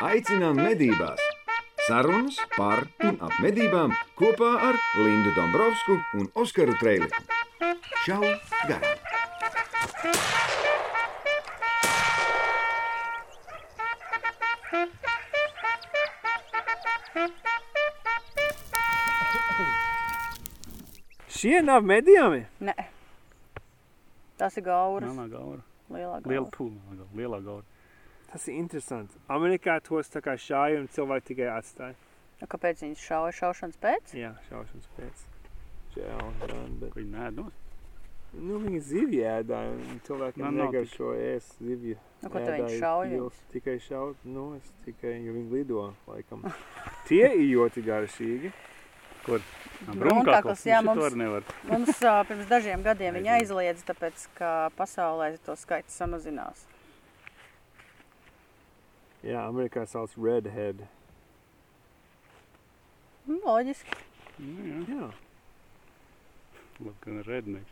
Aicinām medībās! Sarunas par un ap medībām kopā ar Lindu Dombrovskiju un Oskaru Trēliņu. Čau! Garām! Šie nav medījumi. Nē. Tas ir gauras. Melnā gaura. Lielā Liela gaura. pūma, lielā gaura. Tas ir interesanti. Amerikā tos tā kā šāja un cilvēki tikai atstāja. Nu, kāpēc viņas šauja šaušanas pēc? Jā, šaušanas pēc. Žēl, jā, bet... Viņi nē, nos? Nu, viņi zivju ēdāja un cilvēkiem Man negaršo ēst zivju. Nu, ko tu viņi šauja? pils. Tikai šaut, nu, es tikai, jo viņi lido, laikam. Tie ir ļoti garšīgi. Kur? Brunkakls, jā, Mums... mums-. Mums ā, pirms dažiem gadiem viņa aizliedz, tāpēc, ka pasaulē to skaits samazinās. Jā, Amerikā sauc redhead. Nu, loģiski. Nu, jā. Jā, Labi, ka redneck.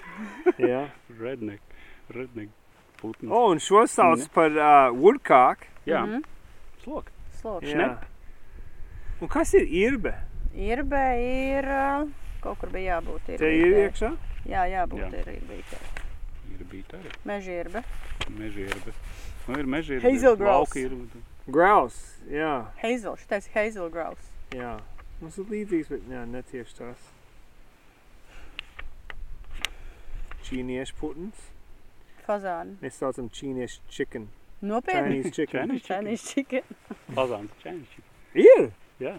jā. Redneck. Redneck. Putns. O, un šo sauc par uh, woodcock. Jā, Mhm. slok. Sloks. Jā. Un kas ir irbe? Irbe ir, ā, kaut kur bija jābūt. Te ir irbītē. iekšā? Jā, jābūt Jā. ir irbītē. Ir bija arī Meža irbe. Nu, ir mežierbe. Hazel grouse. Lauki ir. Grouse, jā, Hazel, šitais ir hazel grouse. jā. Mums ir līdzīgs, bet jā, netieši tās. Čīniešu putns. Fazāni. Mēs saucam čīniešu chicken. Nopietni. Chinese chicken. Chinese chicken. Chinese chicken. Fazāns. Čēnišķi. Ir! Jā.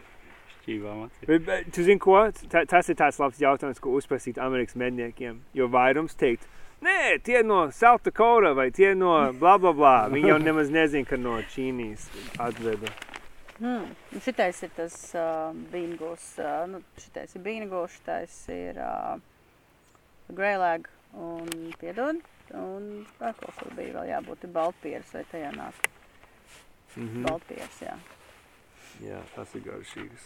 Šķīvām acīm. Bet, bet tu zini ko? Ta, tas ir tāds labs jautājums, ko uzprasīt Amerikas medniekiem. Jo vairums teikt, nē, tie no South Dakota vai tie no bla bla bla. Viņi jau nemaz nezina, ka no Čīnijas atveda. Hmm. Nu, šitais ir tas uh, bīngos. Uh, nu, šitais ir bīngos, šitais ir uh, grēlēg un piedod. Un vēl kaut kur bija vēl jābūt baltpieras vai tajā nāk. Mhm. Baltpieras, jā. Jā, tas ir garšīgs.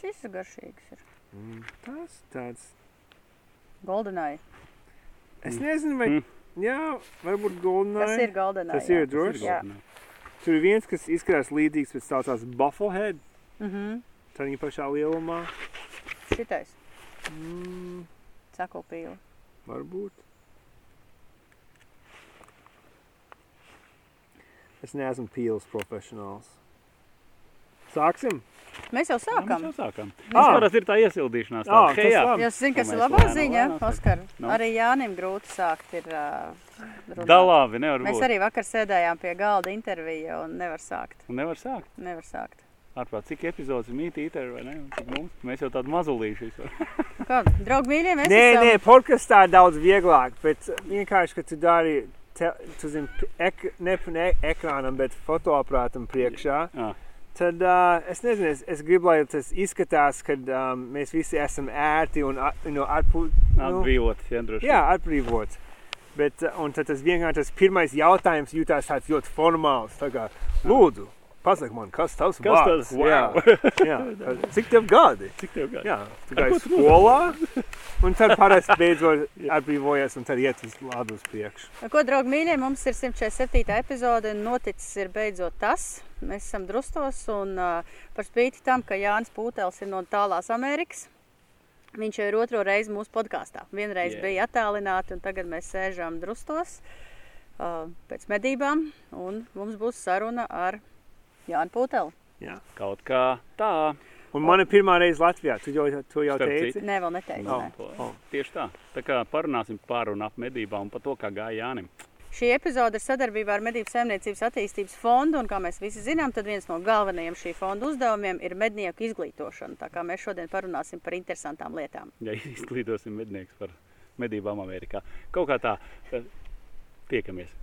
Šis ir garšīgs. Ir. Mm. Tas tāds. Goldenai. Es nezinu, vai. Mm. Jā, varbūt goldenai. Tas ir goldenai. Tas ir droši. Tur ir viens, kas izskatās līdzīgs, bet saucās Bufflehead. Mhm. Tā viņa pašā lielumā. Šitais. Mm, Sakopīla. varbūt. Es neesmu pīles profesionāls. Sāksim? Mēs jau Sākam. sākam. Mēs jau sākam. Ah. Tas ir tā iesildīšanās. Tā, tas hejā. Jūs zināt, kas ir mēs labā lēnām, ziņa, lēnām Oskar? Nu? Arī Jānim grūti sākt ir uh. Dalāvi nevar Mēs būt. arī vakar sēdējām pie galda interviju un nevar sākt. Un nevar sākt. Nevar sākt. Ārprāt, cik epizodes ir mītīte, vai ne? Un Cik mums? Mēs jau tādu mazulīšu visu. Nu Kā, draugi mīļie, mēs Nē, esam... nē, podkāstā ir daudz vieglāk, bet vienkārši, ka tu dari, te, tu zini, ek, ne, ne ekrānam, bet fotoaprātam priekšā, Ah, tad uh, es nezinu, es, es gribu, lai tas izskatās, ka um, mēs visi esam ērti un at, no atpū, nu, atbrīvot, ja droši. jā, atbrīvots. Bet, un tad tas vienkārši tas pirmais jautājums jūtās tāds ļoti formāls. Tā kā, lūdzu, pasaka man, kas tavs Kas vārds? tas? Wow. Jā, jā. Cik tev gadi? Cik tev gadi? Jā, tu gāji skolā, un tad parasti beidzot atbrīvojies, un tad iet uz lādu uz priekšu. Ko, draugi mīļie, mums ir 147. epizode un noticis ir beidzot tas. Mēs esam drustos un uh, par spīti tam, ka Jānis Pūtels ir no tālās Amerikas. Viņš jau ir otro reizi mūsu podkāstā. Vienreiz yeah. bija attālināti, un tagad mēs sēžam drustos uh, pēc medībām. Un mums būs saruna ar Jānu Pūteli. Jā. Kaut kā tā. Un man ir pirmā reize Latvijā, tu jau, tu jau teici? Nē, vēl neteicu. Oh. nē. Oh. Tieši tā. Tā kā parunāsim par un ap medībām un par to, kā gāja Jānim. Šī epizode ir sadarbībā ar Medību saimniecības attīstības fondu, un, kā mēs visi zinām, tad viens no galvenajiem šī fonda uzdevumiem ir mednieku izglītošana. Tā kā mēs šodien parunāsim par interesantām lietām. Ja izglītosim mednieks par medībām Amerikā. Kaut kā tā. Tiekamies.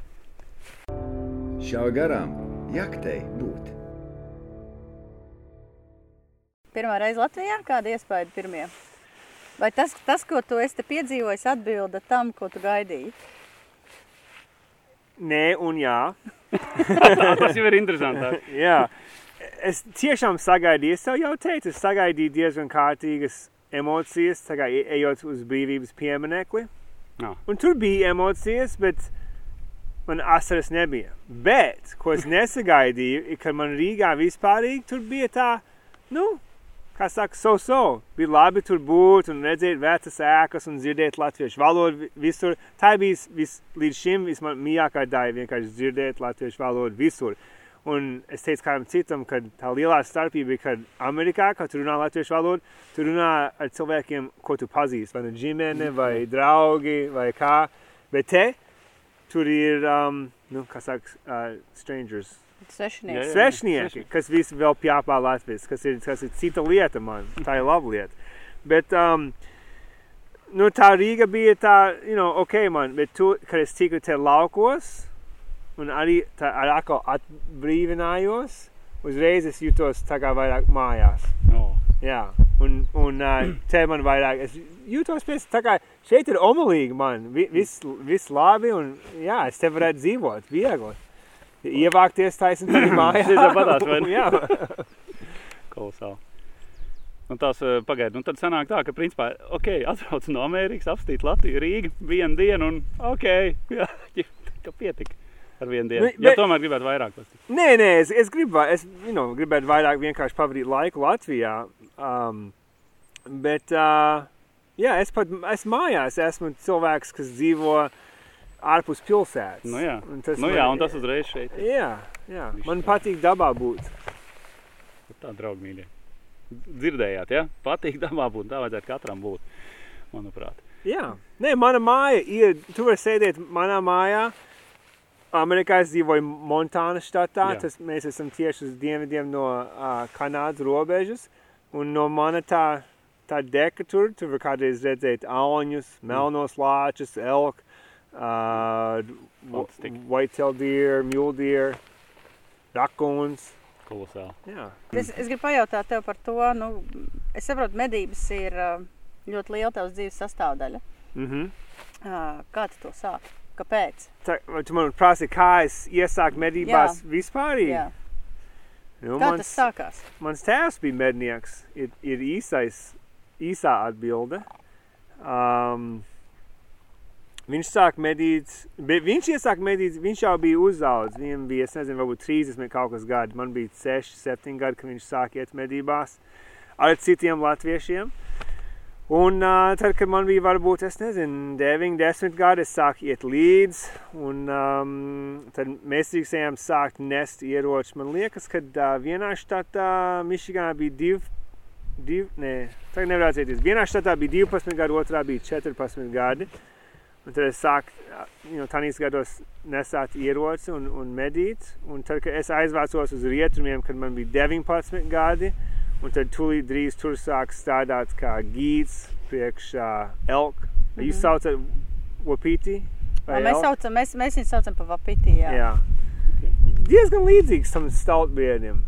Šāva garām jaktei būt. Pirmā reize Latvijā, kāda iespēja pirmie? Vai tas, tas, ko tu esi piedzīvojis, atbilda tam, ko tu gaidīji? Nē, un jā. Tas jau ir interesantāk. jā. Es tiešām sagaidīju, es jau teicu, es sagaidīju diezgan kārtīgas emocijas, tā kā ejot uz brīvības pieminekli. Jā. Un tur bija emocijas, bet man asaras nebija. Bet, ko es nesagaidīju, ir, ka man Rīgā vispārīgi tur bija tā, nu, kā saka, so, so. Bija labi tur būt un redzēt vecas ēkas un dzirdēt latviešu valodu vi- visur. Tā bija vis, līdz šim vismaz mīļākā daļa vienkārši dzirdēt latviešu valodu visur. Un es teicu kādam citam, ka tā lielā starpība ir, ka Amerikā, kad tu runā latviešu valodu, tu runā ar cilvēkiem, ko tu pazīsti, vai nu ģimene, vai draugi, vai kā. Bet te, tur ir, um, nu, saka, uh, strangers, Svešinieks. Jā, jā. svešnieki, kas visi vēl pjāpā Latvijas, kas ir, kas ir cita lieta man, tā ir laba lieta. Bet, um, nu, tā Rīga bija tā, you know, ok man, bet tu, kad es tiku te laukos, un arī tā ar atkal atbrīvinājos, uzreiz es jutos tā kā vairāk mājās. O, Jā, un, un uh, te man vairāk, es jūtos pēc, tā kā šeit ir omulīgi man, vi, viss, viss labi, un jā, es te varētu dzīvot, viegli. Ievākties taisni tajā mājā. Šeit tāpatās, vai ne? jā, kolosāli. Un tās eh, pagaidi, un tad sanāk tā, ka principā, ok, atbrauc no Amerikas, apstīt Latviju, Rīga, vienu dienu, un ok, jā, ka pietika ar vienu dienu. Nu, Ja bet- tomēr gribētu vairāk pastīties. Nē, nē, es, es, gribu, es you know, gribētu vairāk vienkārši pavadīt laiku Latvijā. Um, bet, uh, jā, es pat es mājās esmu cilvēks, kas dzīvo ārpus pilsētas. Nu jā, Un tas nu man- jā, un tas uzreiz šeit ir. Jā, jā. Man patīk dabā būt. Tā, draugi mīļie. Dzirdējāt, ja? Patīk dabā būt, tā vajadzētu katram būt, manuprāt. Jā, Nē, mana māja ir. Tu vari sēdēt manā mājā. Amerikā es dzīvoju Montānas štatā. Jā. Tas, mēs esam tieši uz dienvidiem no uh, Kanādas robežas. Un no mana tā, tā deka tur, var kādreiz redzēt auņus, melnos lāčus, elku, uh, white-tailed deer, mule deer, raccoons. Kolosāli. Jā. Es, es gribu pajautāt tev par to, nu, es saprotu, medības ir ļoti liela tavas dzīves sastāvdaļa. Mm -hmm. Kā tu to sāki? Kāpēc? Tā, vai tu man prasi, kā es iesāku medībās vispārīgi? Jā. Nu, Kā mans- tas sākās? Mans tēvs bija mednieks. Ir, ir īsais, īsā atbilde. Um, viņš sāk medīt, viņš iesāk medīt, viņš jau bija uzaudzis. Viņam bija, es nezinu, varbūt 30 kaut kas gadi. Man bija 6, 7 gadi, kad viņš sāk iet medībās ar citiem latviešiem. Un uh, tad, kad man bija varbūt, es nezinu, 9, 10 gadi, es sāku iet līdzi. Un um, tad mēs drīkstējām sākt nest ieročus. Man liekas, ka uh, vienā štatā, Michiganā, bija divi, div, nē, tagad nevar atcerēties. Vienā štatā bija 12 gadi, otrā bija 14 gadi. Un tad es sāku, you know, tādīs gados nesāt ieroci un, un medīt. Un tad, kad es aizvācos uz rietumiem, kad man bija 19 gadi, un tad tūlīt drīz tur sāk strādāt kā gīds priekš uh, elk. Mm -hmm. Jūs saucat wapiti? Ā, Mēs, saucam, mēs, mēs viņu saucam par vapiti. Jā. Jā. Diezgan līdzīgs tam staltbiedim.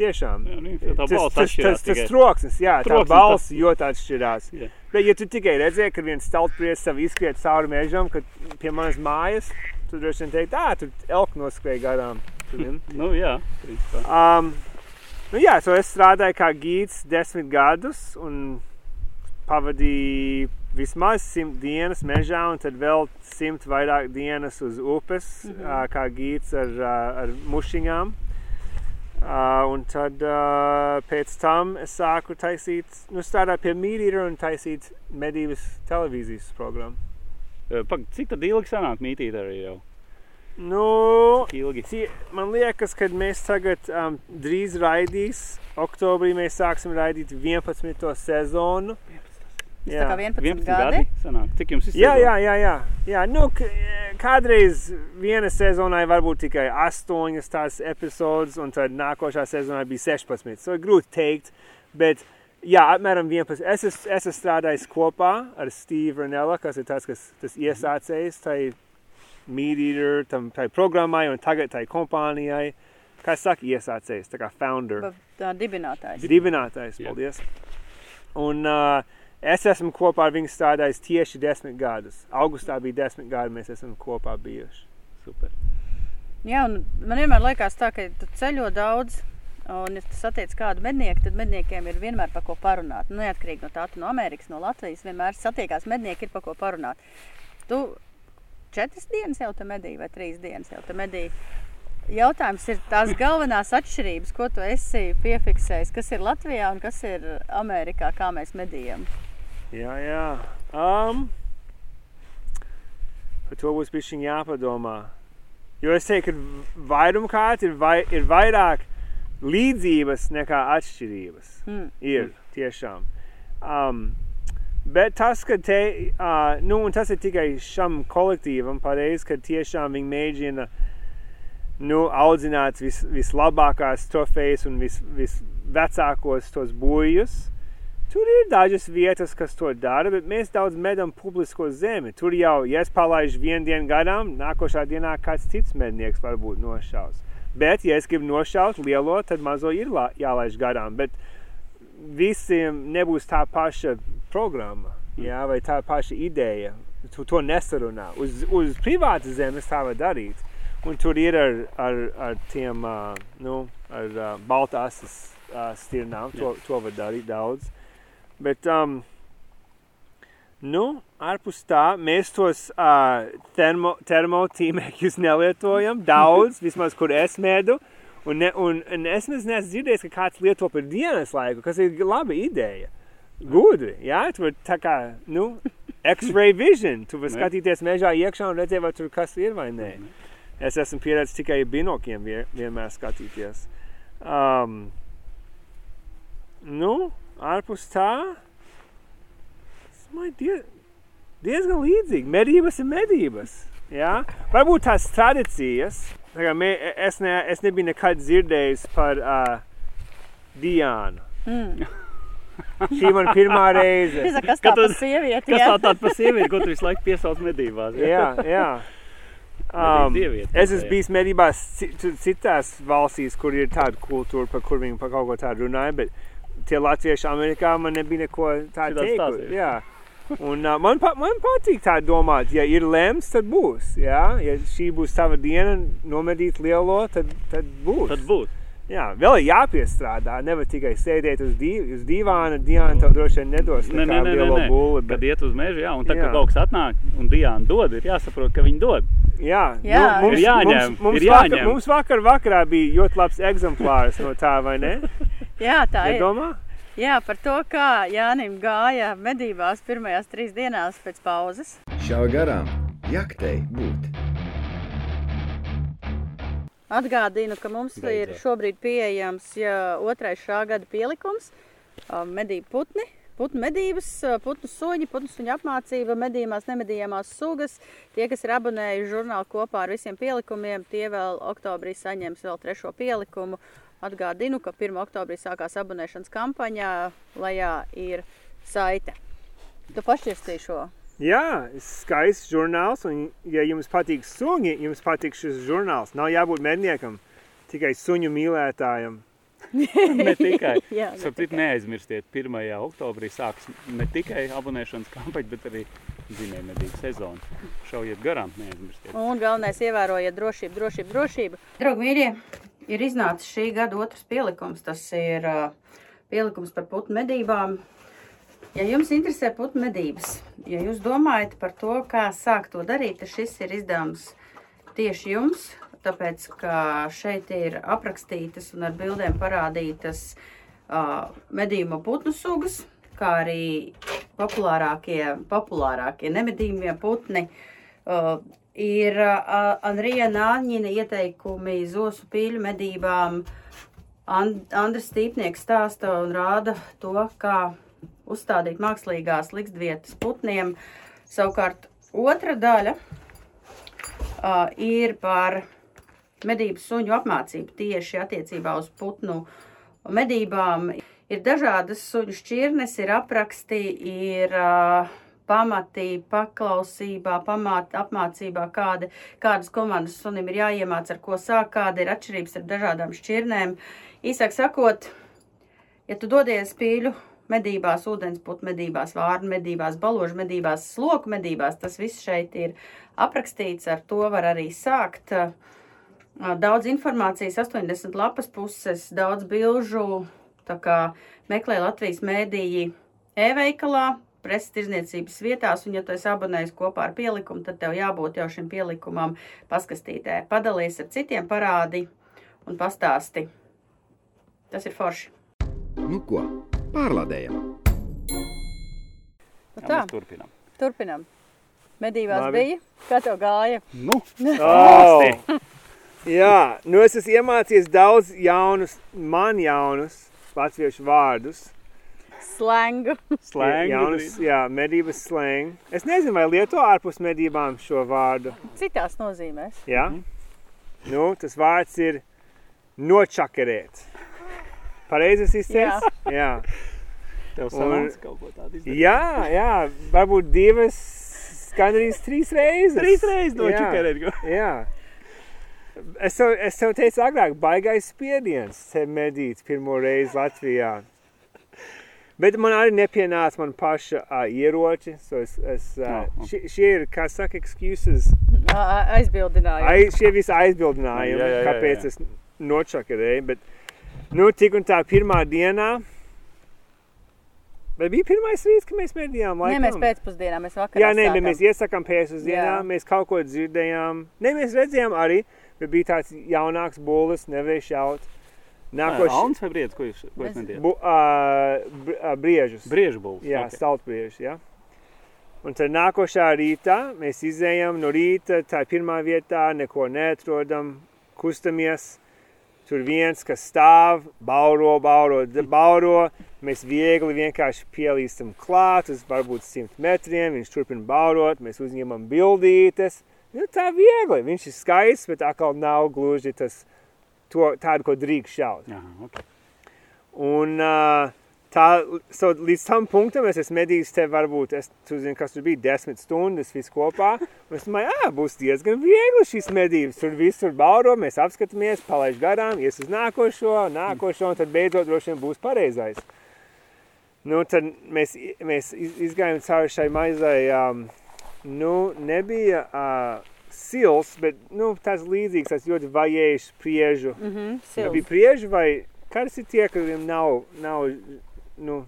Tiešām. Jā, nu, tā Tas- balss tas, tas, tas tikai. troksnis, jā, tā Troksnis, balss ļoti atšķirās. Jā. Bet, ja tu tikai redzēji, ka viens staltbriedis savu izskriet cauri mežam, kad pie manas mājas, tu droši vien teiktu, ā, tur elk noskrēja garām. Nu, jā, principā. Um, nu, jā, so es strādāju kā gīds desmit gadus un pavadīju vismaz simt dienas mežā un tad vēl simt vairāk dienas uz upes, Mhm. kā gīds ar, ar mušiņām. Uh, un tad uh, pēc tam es sāku taisīt, nu, strādāt pie mītīra un taisīt medības televīzijas programmu. Pag, cik tad ilgi sanāk mītīt arī jau? Nu. Tie, man liekas, ka mēs tagad um, drīz raidīs. Oktobrī mēs sāksim raidīt 11. sezonu. Tas tā kā 11, 11 gadi. gadi sanāk. Cik jums ir Jā, jā, jā. jā. jā nu, kādreiz viena sezonai varbūt tikai 8 tās epizodes, un tad nākošā sezonā bija 16. So ir grūti teikt, bet jā, apmēram 11. Es, es, es esmu strādājis kopā ar Steve Ranella, kas ir tas, kas tas iesācējs tai Meat tam tai programmai un tagad tai kompānijai. Kā saka, iesācējs, tā kā founder. Tā dibinātājs. Dibinātājs, Jā. paldies. Un uh, es esmu kopā ar viņu strādājis tieši desmit gadus. Augustā bija desmit gadi, mēs esam kopā bijuši. Super. Jā, un man vienmēr liekas tā, ka tu ceļo daudz. Un, ja tu satiec kādu mednieku, tad medniekiem ir vienmēr par ko parunāt. Nu, Neatkarīgi no tā, no Amerikas, no Latvijas, vienmēr satiekās mednieki, ir par ko parunāt. Tu četras dienas jau te medī vai trīs dienas jau te medī. Jautājums ir tās galvenās atšķirības, ko tu esi piefiksējis, kas ir Latvijā un kas ir Amerikā, kā mēs medījam. Jā, jā. Um, par to būs bišķiņ jāpadomā. Jo es teiktu, ka vairumkārt ir, vai, ir vairāk līdzības nekā atšķirības. Mm. Ir tiešām. Um, bet tas, ka te, uh, nu, un tas ir tikai šam kolektīvam pareizi, ka tiešām viņi mēģina nu, audzināt vis, vislabākās trofejas un vis, visvecākos tos bojus. Tur ir dažas vietas, kas to dara, bet mēs daudz medam publisko zemi. Tur jau, ja es palaidu vienu dienu garām, nākošā dienā kāds cits mednieks varbūt nošaus. Bet, ja es gribu nošaut lielo, tad mazo ir jālaiž garām. Bet visiem nebūs tā paša programma, jā, vai tā paša ideja. Tu to nesarunā. Uz, uz privātas zemes tā var darīt. Un tur ir ar, ar, ar tiem, uh, nu, ar uh, baltās uh, stirnām, to, to var darīt daudz. Bet, um, nu, ārpus tā, mēs tos uh, termo, termotīmekļus nelietojam daudz, vismaz, kur es mēdu. Un, ne, un, un es nezinu, esmu dzirdējis, ka kāds lieto par dienas laiku, kas ir laba ideja. Gudri, jā, tu vari tā kā, nu, X-ray vision. Tu vari skatīties mežā iekšā un redzēt, vai tur kas ir vai nē. Es esmu pieredzējis tikai binokiem vien, vienmēr skatīties. Um, nu, ārpus tā, es domāju, die, diezgan līdzīgi. Medības ir medības. Jā? Varbūt tās tradīcijas, tā kā mē, es, ne, es nebiju nekad dzirdējis par uh, Diānu. Mm. Šī man pirmā reize. Saku, kas tā par sievieti? Kas jā? tā tāda par sievieti, ko tu visu laiku piesauc medībās? Jā, jā. Um, dieviete, es esmu jā. bijis medībās ci- ci- citās valstīs, kur ir tāda kultūra, par kur viņi par kaut ko tādu runāja, bet tie latvieši Amerikā man nebija neko tādu stāstīja. Jā. Un, uh, man, pa, man patīk tā domāt, ja ir lemts, tad būs. Jā? Ja šī būs tava diena, nomedīt lielo, tad, tad būs. Tad būs. Jā, vēl ir jāpiestrādā. Nevar tikai sēdēt uz, div, uz divāna. Diana tev droši vien nedos nē, nē, nē, lielo bulli. Kad Bet, iet uz mežu, jā, un tad, Jā. kad kaut kas atnāk un Diana dod, ir jāsaprot, ka viņi dod. jā, Jā, nu, mums, ir jāņem, mums, mums, ir vakar, jāņem. mums vakar vakarā bija ļoti labs eksemplārs no tā, vai ne? Jā, tā ir. Nedomā? Jā, par to, kā Jānim gāja medībās pirmajās trīs dienās pēc pauzes. Šā garām jaktei būt. Atgādinu, ka mums Beidzot. ir šobrīd pieejams ja, otrais šā gada pielikums medību putni. Putnu medības, putnu suņi, putnu suņu apmācība, medījumās, nemedījumās sugas. Tie, kas ir abonējuši žurnālu kopā ar visiem pielikumiem, tie vēl oktobrī saņems vēl trešo pielikumu. Atgādinu, ka 1. oktobrī sākās abonēšanas kampaņā, lejā ir saite. Tu pašķirstīji šo. Jā, skaists žurnāls. Un, ja jums patīk suņi, jums patīk šis žurnāls. Nav jābūt medniekam, tikai suņu mīlētājam. Ne tikai. Jā, ne Sapratu, neaizmirstiet, 1. oktobrī sāks ne tikai abonēšanas kampaņa, bet arī zinējumedību sezona. Šaujiet garām, neaizmirstiet. Un galvenais ievērojiet drošību, drošību, drošību. Draugi, mīļie, ir iznācis šī gada otrs pielikums. Tas ir uh, pielikums par putnu medībām. Ja jums interesē putnu medības, ja jūs domājat par to, kā sākt to darīt, tad šis ir izdevums tieši jums. Tāpēc, ka šeit ir aprakstītas un ar bildēm parādītas uh, medījuma putnu sugas, kā arī populārākie, populārākie nemedījumie putni. Uh, ir uh, Anrija Nāņina ieteikumi zosu pīļu medībām. And, Andris Stīpnieks stāsta un rāda to, kā uzstādīt mākslīgās liktsvietas putniem. Savukārt otra daļa uh, ir par medību suņu apmācību tieši attiecībā uz putnu medībām. Ir dažādas suņu šķirnes, ir apraksti, ir uh, pamati paklausībā, pamat, apmācībā, kāda, kādas komandas sunim ir jāiemāc, ar ko sāk, kāda ir atšķirības ar dažādām šķirnēm. Īsāk sakot, ja tu dodies pīļu medībās, ūdensputu medībās, vārnu medībās, baložu medībās, sloku medībās, tas viss šeit ir aprakstīts, ar to var arī sākt. Uh, Daudz informācijas, 80 lapas puses, daudz bilžu, tā kā meklē Latvijas mēdīji e-veikalā, preses tirzniecības vietās, un ja tu esi abonējis kopā ar pielikumu, tad tev jābūt jau šim pielikumam paskastītē. Padalies ar citiem parādi un pastāsti. Tas ir forši. Nu ko, pārlādējam! Nu Jā, tā, mēs turpinām. turpinām. Medībās Labi. bija, kā tev gāja? Nu, Oh. Jā, nu es esmu iemācījies daudz jaunus, man jaunus latviešu vārdus. Slengu. slēngi. Jaunus, jā, medības slēng. Es nezinu, vai lieto ārpus medībām šo vārdu. Citās nozīmēs. Jā? Nu, tas vārds ir nočakarēt. Pareizi es izteicu? Jā. Tev Un- sanāca kaut ko tādu izdarīt. Jā, jā, varbūt divas, gandrīz trīs reizes. Trīs reizes Jā. nočakarēt. Jā. Es tev, es tev teicu agrāk, baigais spiediens te medīt pirmo reizi Latvijā. Bet man arī nepienāca man paša uh, ieroči. So es, es, uh, Oh, oh. šie, šie ir, kā saka, excuses. Ā, Aizbildināju. Ai, šie visi aizbildinājumi, Jā, jā, jā, kāpēc jā. es nočakarēju. Bet, nu, tik un tā pirmā dienā. Vai bija pirmais rīts, kad mēs? Nē, Laikam? mēs pēcpusdienā, mēs vakarā Jā, nē, sākam. mēs iesakām pēcpusdienā, Jā. mēs kaut ko dzirdējām. Nē, mēs redzējām arī, bet bija tāds jaunāks būlis, nevarēja šaut. Nākošais Alns vai briedis, ko jūs, ko jūs mediet? bu, uh, br, briežus. Briežu būvs. Jā, ok. staltbriežus, jā. Un tad nākošā rītā mēs izējām no rīta, tā pirmā vietā, neko neatrodam, kustamies. Tur viens, kas stāv, bauro, bauro, d- bauro. Mēs viegli vienkārši pielīstam klāt, uz varbūt simt metriem. Viņš turpina baurot, mēs uzņemam bildītes. Nu, tā viegli. Viņš ir skaists, bet atkal nav gluži tas, to, tādu, ko drīkst šaut. Jā, ok. Un uh, tā, so, līdz tam punktam es esmu medījis te varbūt, es, tu zini, kas tur bija, desmit stundas viss kopā. Un es domāju, ā, būs diezgan viegli šīs medības. Tur viss tur bauro, mēs apskatāmies, palaiž garām, ies uz nākošo, nākošo, un tad beidzot droši vien būs pareizais. Nu, tad mēs, mēs iz- izgājām cauri šai maizai, um, nu, nebija uh, sils, bet, nu, tāds līdzīgs, tāds ļoti vajējs priežu. Mhm, Vai silts. bija prieži vai kas ir tie, kuriem nav, nav nu,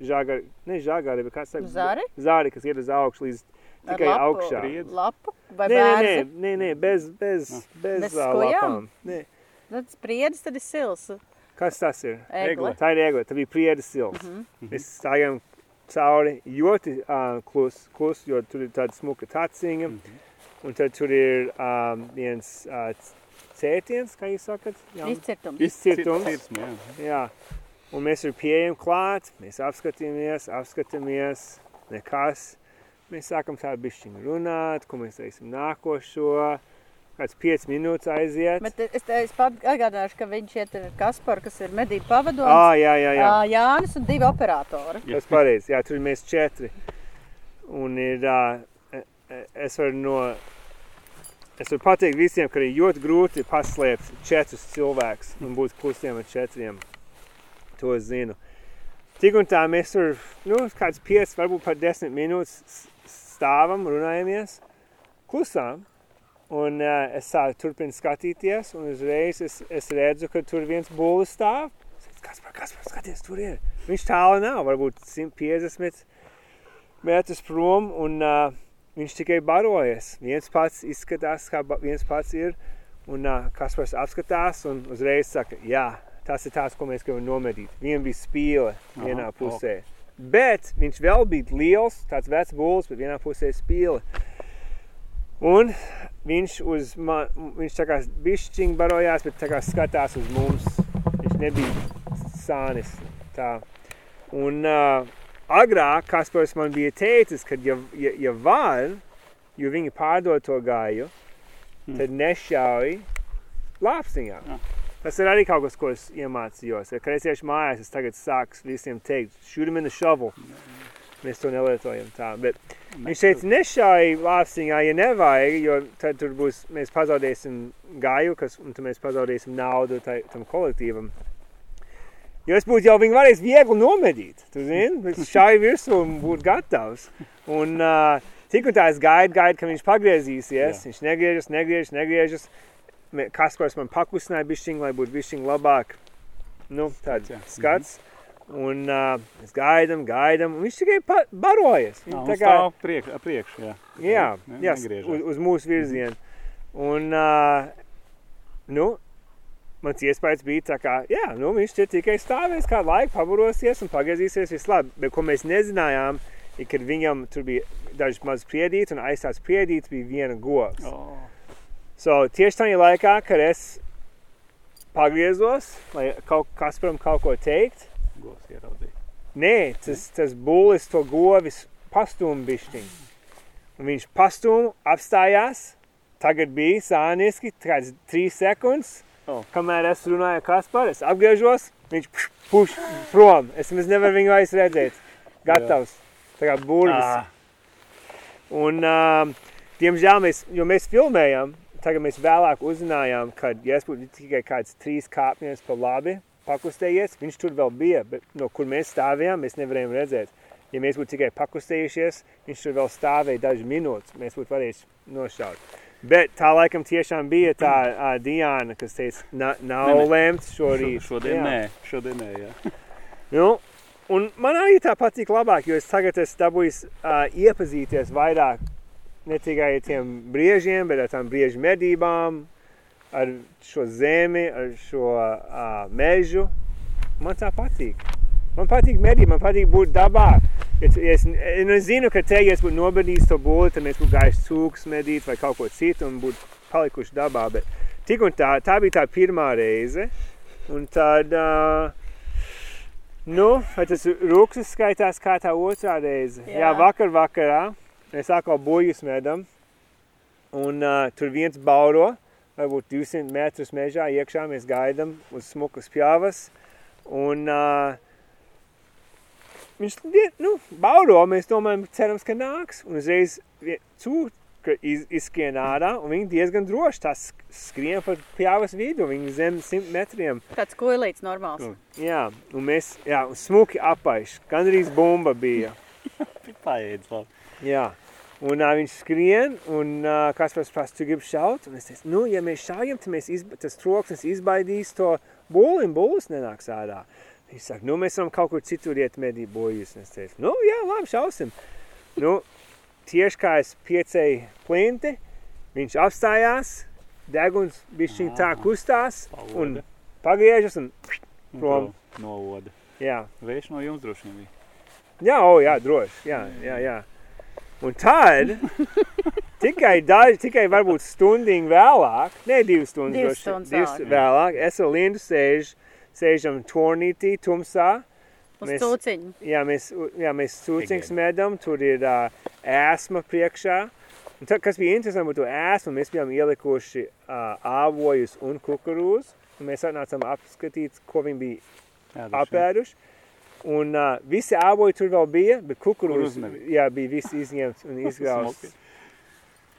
žagari, ne žagari, bet kāds saka? Zari? Zari, kas iet uz augšu līdz Ar tikai lapu? augšā. Briedis. Lapu vai Nē, nē, nē, nē, nē, bez, bez, bez, Bez ā, skujām? lapām. Nē. Tad spriedis, tad ir sils. Kas tas ir? Egle. Tā ir egle, tā bija priedes sils. Mhm. Mēs stājām cauri ļoti uh, klus, klus, jo tur ir tāda smuka taciņa. Un tad tur ir um, viens uh, cētiens, kā jūs sakat? Jā. Izcirtums. Izcirtums. Cirtsme, jā. Jā, un mēs tur pieejam klāt, mēs apskatāmies, apskatāmies, nekas. Mēs sākam tādu bišķiņu runāt, ko mēs teiksim nākošo. Kāds 5 minūtes aiziet. Bet es, es atgādināšu, ka viņš iet ar Kasparu, kas ir medību pavadonis. Ah, jā, jā, jā. Ā, Jānis un divi operatori. Tas pareizi. Jā, tur ir mēs četri. Un ir, uh, es varu no, es varu pateikt visiem, ka ir ļoti grūti paslēpt četrus cilvēkus un būt klusiem ar četriem. To es zinu. Tik un tā mēs tur, nu, kāds 5, varbūt pat 10 minūtes stāvam, runājamies, klusām. Un uh, es tā turpinu skatīties, un uzreiz es, es redzu, ka tur viens būlis stāv. Kas par kas par skaties, tur ir? Viņš tālu nav, varbūt 150 metrus prom, un uh, viņš tikai barojas. Viens pats izskatās, kā viens pats ir, un uh, Kaspars apskatās un uzreiz saka, jā, tas ir tās, ko mēs gribam nomedīt. Viņam bija spīle vienā Aha, pusē. Bet viņš vēl bija liels, tāds vecs būlis, bet vienā pusē spīle. Un viņš uz man, viņš tā kā bišķiņ barojās, bet tā kā skatās uz mums. Viņš nebija sānis. Tā. Un uh, agrāk Kaspars man bija teicis, ka ja, ja, ja var, jo viņi pārdod to gāju, tad nešauj lāpstiņā. Jā. Tas ir arī kaut kas, ko es iemācījos. Ja kreisieši mājās, es tagad sāku visiem teikt, shoot him in the shovel. Mēs to nelietojam tā. Bet viņš teica, nešauj lāpstiņā, ja nevajag, jo tad tur būs, mēs pazaudēsim gāju, kas, un tad mēs pazaudēsim naudu tai, tam kolektīvam. Jo es būtu jau viņu varējis viegli nomedīt, tu zini, šai virsū un būt gatavs. Un uh, tik un tā es gaidu, gaidu, ka viņš pagriezīsies, Jā. viņš negriežas, negriežas, negriežas. Kaspars man pakustināja bišķiņ, lai būtu bišķiņ labāk, nu, tāds Jā. skats. Un uh, mēs gaidām, gaidām, un viņš tikai barojas. Jā, Tā kā- priekš, priekš, jā. Jā, Ne- jā uz, uz mūsu virzienu. Un, uh, nu, mans iespējas bija tā jā, nu, viņš tikai stāvēs kādu laiku, paburosies un pagriezīsies viss labi. Bet ko mēs nezinājām, ir, kad viņam tur bija dažs maz priedīts un aiz tās priedīts bija viena govs. Oh. So, tieši tajā laikā, kad es pagriezos, lai kaut kas param kaut ko teikt, Govs ieraudzīja. Nē, tas, tas būlis to govis pastūma bišķiņ. Un viņš pastūma apstājās. Tagad bija sāniski, kāds trīs sekundes. O. Kamēr es runāju Kaspar, es apgriežos, viņš puš, prom. Es nemaz nevaru viņu vairs redzēt. Gatavs. Tā kā burvis. Ah, Un, um, diemžēl mēs, jo mēs filmējam, tagad mēs vēlāk uzzinājām, ka, ja es būtu tikai kāds trīs kāpņus pa labi pakustējies, viņš tur vēl bija, bet no kur mēs stāvējām, mēs nevarējām redzēt. Ja mēs būtu tikai pakustējušies, viņš tur vēl stāvēja dažas minūtes, mēs būtu varējuši nošaut. Bet tā laikam tiešām bija tā uh, Diana, kas teica, "Na- nav Nē, nē. lēmts šorīt. šo- Šodien Jā. nē, šodien nē, jā. Nu, un man arī tā patīk labāk, jo es tagad esmu dabūjis uh, iepazīties vairāk ne tikai ar tiem briežiem, bet ar tām briežu medībām, ar šo zemi, ar šo uh, mežu. Man tā patīk. Man patīk medīt, man patīk būt dabā. Es, un es zinu, ka te, ja es būtu nobadījis to būli, tad mēs būtu gājuši cūks medīt vai kaut ko citu un būtu palikuši dabā. Bet tik un tā, tā bija tā pirmā reize. Un tad, uh, nu, tas rūksis skaitās kā tā otrā reize? Jā, Jā vakar vakarā mēs atkal buļļus medam. Un uh, tur viens bauro, varbūt 200 metrus mežā iekšā mēs gaidām uz smukas pjavas. Un uh, viņš, nu, bauro, mēs domājam, cerams, ka nāks. Un uzreiz cūka iz, izskrien ārā, un viņi diezgan droši tās skrien pa pjavas vidu, viņi zem 100 metriem. Tāds koilīts normāls. Nu. Jā, un mēs, jā, un smuki apaiš, gandrīz bumba bija. Paēdz labi. Jā. Un uh, viņš skrien, un uh, Kaspars prasa, tu gribi šaut? Un es teicu, nu, ja mēs šaujam, tad mēs izba, tas troksnis izbaidīs to būli, un būlis nenāks ārā. Viņš saka, nu, mēs varam kaut kur citur iet medīt boļus. Un es teicu, nu, jā, labi, šausim. Nu, tieši kā es piecēju plinti, viņš apstājās, deguns bišķiņ tā Aha. kustās, un Paoda. pagriežas, un Un prom. Novoda. jā. Vējš no jums droši vien bija. Jā, o, jā, droši. Jā, jā, jā. Un tad tikai daži, tikai varbūt stundiņu vēlāk, ne divas stundas, Divas droši, stundas divas vēlāk. es ar Lindu sēž, sēžam tornītī, tumsā. Uz Mēs- cūciņu. Jā, mēs, jā, mēs sūciņus Again. medam, tur ir uh, ēsma priekšā. Un tad, kas bija interesanti par to ēsmu, mēs bijām ielikuši uh, āvojus un kukurūzus. Un mēs atnācām apskatīt, ko viņi bija apēduši. Un uh, visi āboji tur vēl bija, bet jā, bija viss izņemts un izgrausts.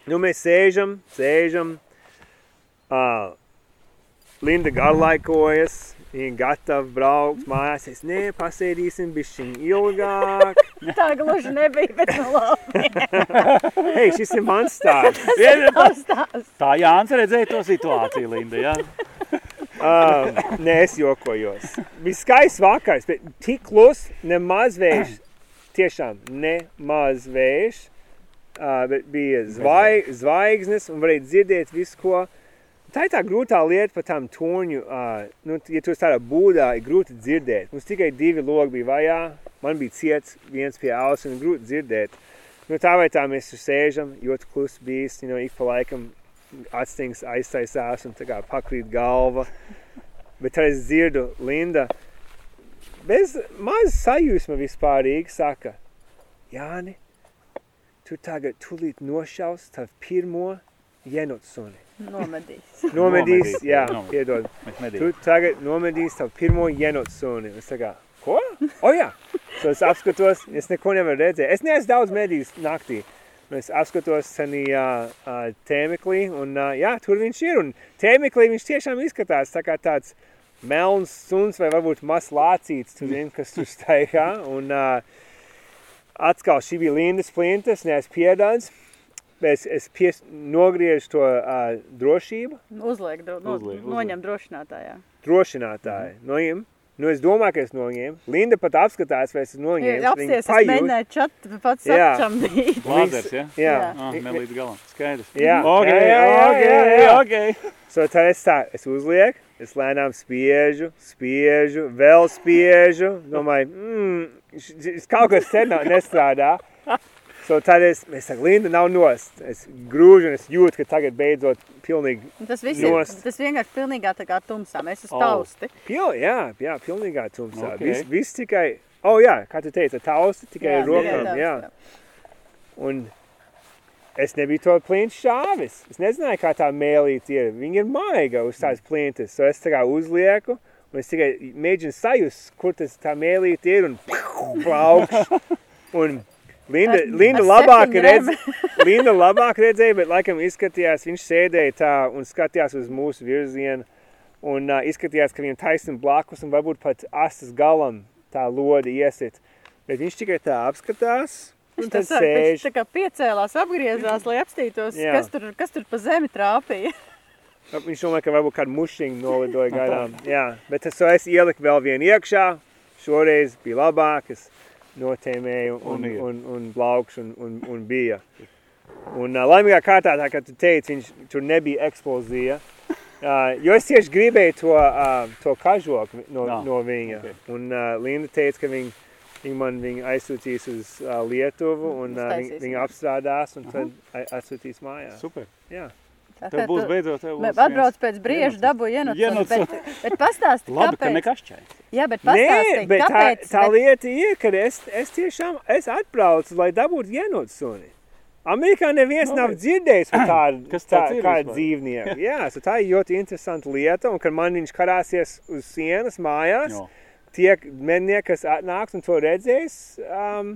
Nu, mēs sēžam, sēžam. Uh, Linda garlaikojas, viņa gatava braukt mājās. Es ne, pasēdīsim bišķiņ ilgāk. Tā gluži nebija, bet nu labi. Hei, šis ir mans stāsts. Tas tās. Tā Jānis redzēja to situāciju, Linda. Jā. Uh, nē, es jokojos. Bija skaists vakars, bet tik klus, nemaz vējš. Tiešām nemaz vējš. Uh, bet bija zvaig, zvaigznes un varēja dzirdēt visu, ko. Tā ir tā grūtā lieta par tām torņu. Uh, nu, ja tu esi tādā būdā, ir grūti dzirdēt. Mums tikai divi logi bija vajā. Man bija ciets viens pie auss un grūti dzirdēt. Nu, tā vai tā mēs tur sēžam, ļoti klusi bijis, you know, ik pa laikam atstings aiztaisās un tā kā pakrīt galva. Bet tad es dzirdu Linda, bez maz sajūsma vispārīgi saka, Jāni, tu tagad tūlīt nošaus tavu pirmo jenot suni. Nomedīs. Nomedīs, jā, nomedīs. piedod. Tu tagad nomedīs tavu pirmo jenot suni. Es tā kā, ko? O jā! So es apskatos, es neko nevaru redzēt. Es neesmu daudz medījis naktī. Es apskatos senī uh, uh, tēmeklī, un uh, jā, tur viņš ir. Un tēmeklī viņš tiešām izskatās tā kā tāds melns suns vai varbūt mazs lācīts, tu zini, kas tur staigā. Un uh, atkal šī bija Lindas plintas, neesmu piedāds. Es, es pies, nogriežu to uh, drošību, Uzliek, dro, no, Uzliek, uzliek. noņem drošinātājā. drošinātāju no jums. Nu, es domāju, ka es noņēmu. Linda pat apskatās, vai es noņēmis. Viņa Apsties, es mēģināju čatu pats Jā. apčamdīt. Lāzers, ja? Jā. Jā. Ah, ne līdz galam. Skaidrs. Jā. Ok, Jā, jā, jā, ok, jā, jā. ok. So tad es tā, es uzlieku, es lēnām spiežu, spiežu, vēl spiežu. Domāju, mmm, šis kaut kas nav nestrādā. So tad es, es saku, Linda nav nost. Es grūžu un es jūtu, ka tagad beidzot pilnīgi, Tas viss ir, Nost. tas vienkārši pilnīgā tā kā tumsā. Mēs uz Oh. tausti. pil, jā, jā, pilnīgā tumsā. Ok. Viss, viss tikai, oh jā, kā tu teici, tausti tikai Jā, ar rokām, tikai jā. tausti, Un es nebiju to plintu šāvis. Es nezināju, kā tā mēlīte ir. Viņa ir maiga uz tās plintas. So es tā kā uzlieku, un es tikai mēģinu sajust, kur tas tā mēlīte ir, un plaukš. Un Linda, Ar- Linda, ar labāk redz, Linda labāk redzēja, bet laikam izskatījās, viņš sēdēja tā un skatījās uz mūsu virzienu. Un uh, izskatījās, ka viņam taisnība blakus un varbūt pat astas galam tā lode iesit. Bet viņš tikai tā apskatās. Un tad ar- viņš sēž. tā kā piecēlās, apgriezās, lai apstītos, Jā. kas tur, kas tur pa zemi trāpīja. Viņš domāja, ka varbūt kādu mušiņu nolidoja garām. Jā, bet es ieliku vēl vienu iekšā. Šoreiz bija labāk. Es notēmēju un, Un un, un, blaukš un, un, un bija. Un uh, laimīgā kārtā, tā kā tu teici, viņš tur nebija eksplozija. Uh, jo es tieši gribēju to, uh, to kažoku no, Jā, no viņa. ok. Un uh, Linda teica, ka viņa, viņa man viņu aizsūtīs uz uh, Lietuvu un uh, viņa, viņa apstrādās un tad a- atsūtīs mājās. Super. Jā. Tā kā būs beidzot, būs Atbrauc viens- pēc brieža, dabū. Jenots. Bet, bet pastāsti, Labi, ka kāpēc? nekašķēs. Jā, bet Nē, pastāsti, bet tā, kāpēc? tā bet- lieta ir, ka es, es tiešām es atbraucu, lai dabūtu ienot suni. Amerikā neviens Nu, nav bet- dzirdējis par tādu, tā, kādu vispār? dzīvnieku. Jā, so tā ir ļoti interesanta lieta, un kad man viņš karāsies uz sienas mājās, Jo. tie mednieki, kas atnāks un to redzēs, um,